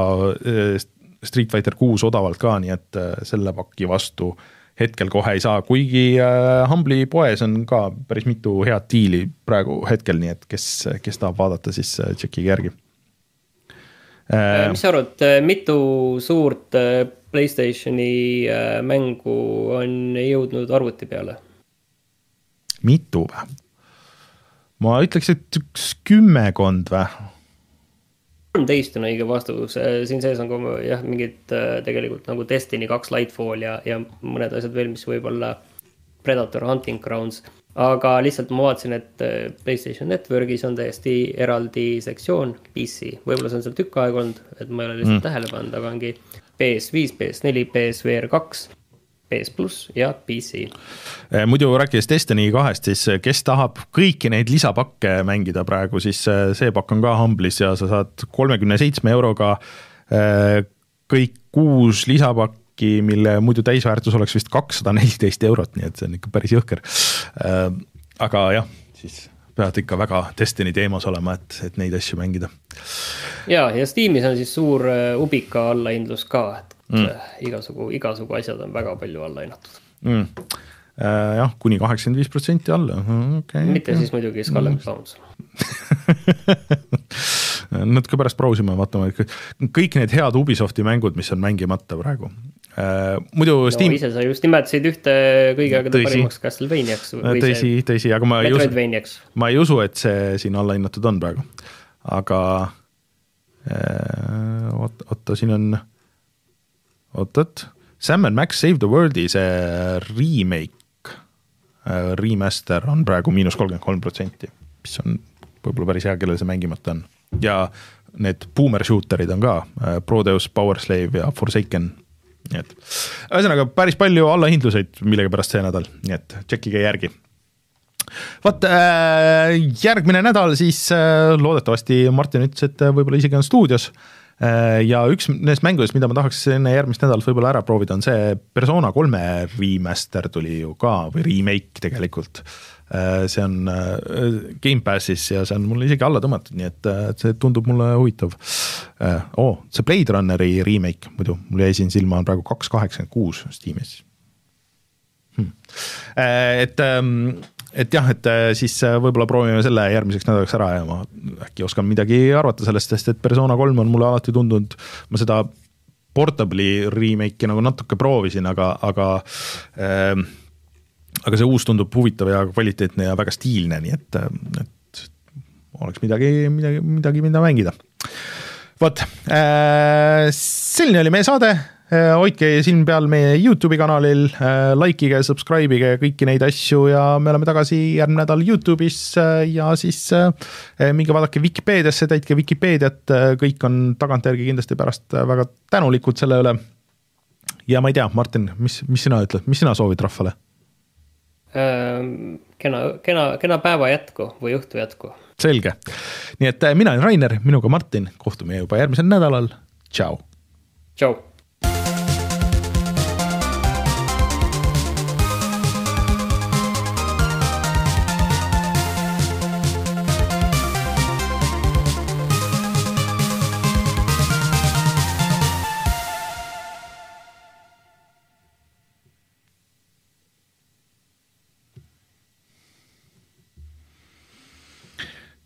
Street Fighter kuus odavalt ka, nii et äh, selle paki vastu hetkel kohe ei saa, kuigi äh, Humble'i poes on ka päris mitu head diili praegu hetkel, nii et kes, kes tahab vaadata, siis äh, tšekkige järgi. mis sa arvad, mitu suurt Playstationi mängu on jõudnud arvuti peale? mitu või? ma ütleks, et üks kümmekond või [CLEARS THROAT] kolmteist on õige vastus, äh, siin sees on ka jah, mingid äh, tegelikult nagu Destiny kaks Lightfall ja, ja mõned asjad veel, mis võib-olla Predator Hunting Grounds. aga lihtsalt ma vaatasin, et äh, Playstation Networkis on täiesti eraldi sektsioon PC, võib-olla see on seal tükk aega olnud, et ma ei ole lihtsalt mm. tähele pannud, aga ongi PS5, PS4, PSVR kaks PS pluss ja PC. Eh, muidu rääkides Destiny kahest, siis eh, kes tahab kõiki neid lisapakke mängida praegu, siis eh, see pakk on ka Humble'is ja sa saad kolmekümne seitsme euroga kõik kuus lisapakki, mille muidu täisväärtus oleks vist kakssada neliteist eurot, nii et see on ikka päris jõhker. aga jah, siis pead ikka väga Destiny teemas olema, et, et neid asju mängida. ja, ja Steamis on siis suur Ubika allahindlus ka, et mm. igasugu, igasugu asjad on väga palju alla hinnatud mm.. Äh, jah, kuni kaheksakümmend viis protsenti alla, okei okay,. mitte okay. siis muidugi Skull and Bones natuke pärast brausime, vaatame kõik need head Ubisofti mängud, mis on mängimata praegu äh,. muidu no, Steam. ise sa just nimetasid ühte kõigi aegade parimaks Castlevaniaks. tõsi, tõsi, aga ma ei usu, ma ei usu, et see siin alla hinnatud on praegu, aga oot, oota, siin on oot-oot, Sam and Max Save the World'i see remake, äh, remaster on praegu miinus kolmkümmend kolm protsenti, mis on võib-olla päris hea, kellel see mängimata on. ja need boomer shooter'id on ka, äh, Proteus, Power Slave ja Forsaken, nii et ühesõnaga päris palju allahindluseid millegipärast see nädal, nii et tšekkige järgi. Vot äh, järgmine nädal siis loodetavasti Martin ütles, et võib-olla isegi on stuudios. Äh, ja üks nendest mängudest, mida ma tahaks enne järgmist nädalat võib-olla ära proovida, on see Persona kolme remaster tuli ju ka või remake tegelikult. Äh, see on äh, Gamepassis ja see on mulle isegi alla tõmmatud, nii et see tundub mulle huvitav. oo see Blade Runneri remake muidu, mul jäi siin silma, on praegu kaks kaheksakümmend kuus Steamis hmm.. et ähm, et jah, et äh, siis äh, võib-olla proovime selle järgmiseks nädalaks ära ja ma äkki oskan midagi arvata sellest, sest et Persona kolm on mulle alati tundunud, ma seda Portable'i remake'i nagu natuke proovisin, aga, aga äh, aga see uus tundub huvitav ja kvaliteetne ja väga stiilne, nii et, et oleks midagi, midagi, midagi, mida mängida. vot äh,, selline oli meie saade Äh, hoidke silm peal meie Youtube'i kanalil, äh, like ige, subscribe ige kõiki neid asju ja me oleme tagasi järgmine nädal Youtube'is äh, ja siis minge vaadake Vikipeediasse, täitke Vikipeediat, kõik on tagantjärgi kindlasti pärast väga tänulikud selle üle. ja ma ei tea, Martin, mis, mis sina ütled, mis sina soovid rahvale? kena, kena, kena päeva jätku või õhtu jätku. selge, nii et mina olen Rainer, minuga Martin, kohtume juba järgmisel nädalal, tšau. tšau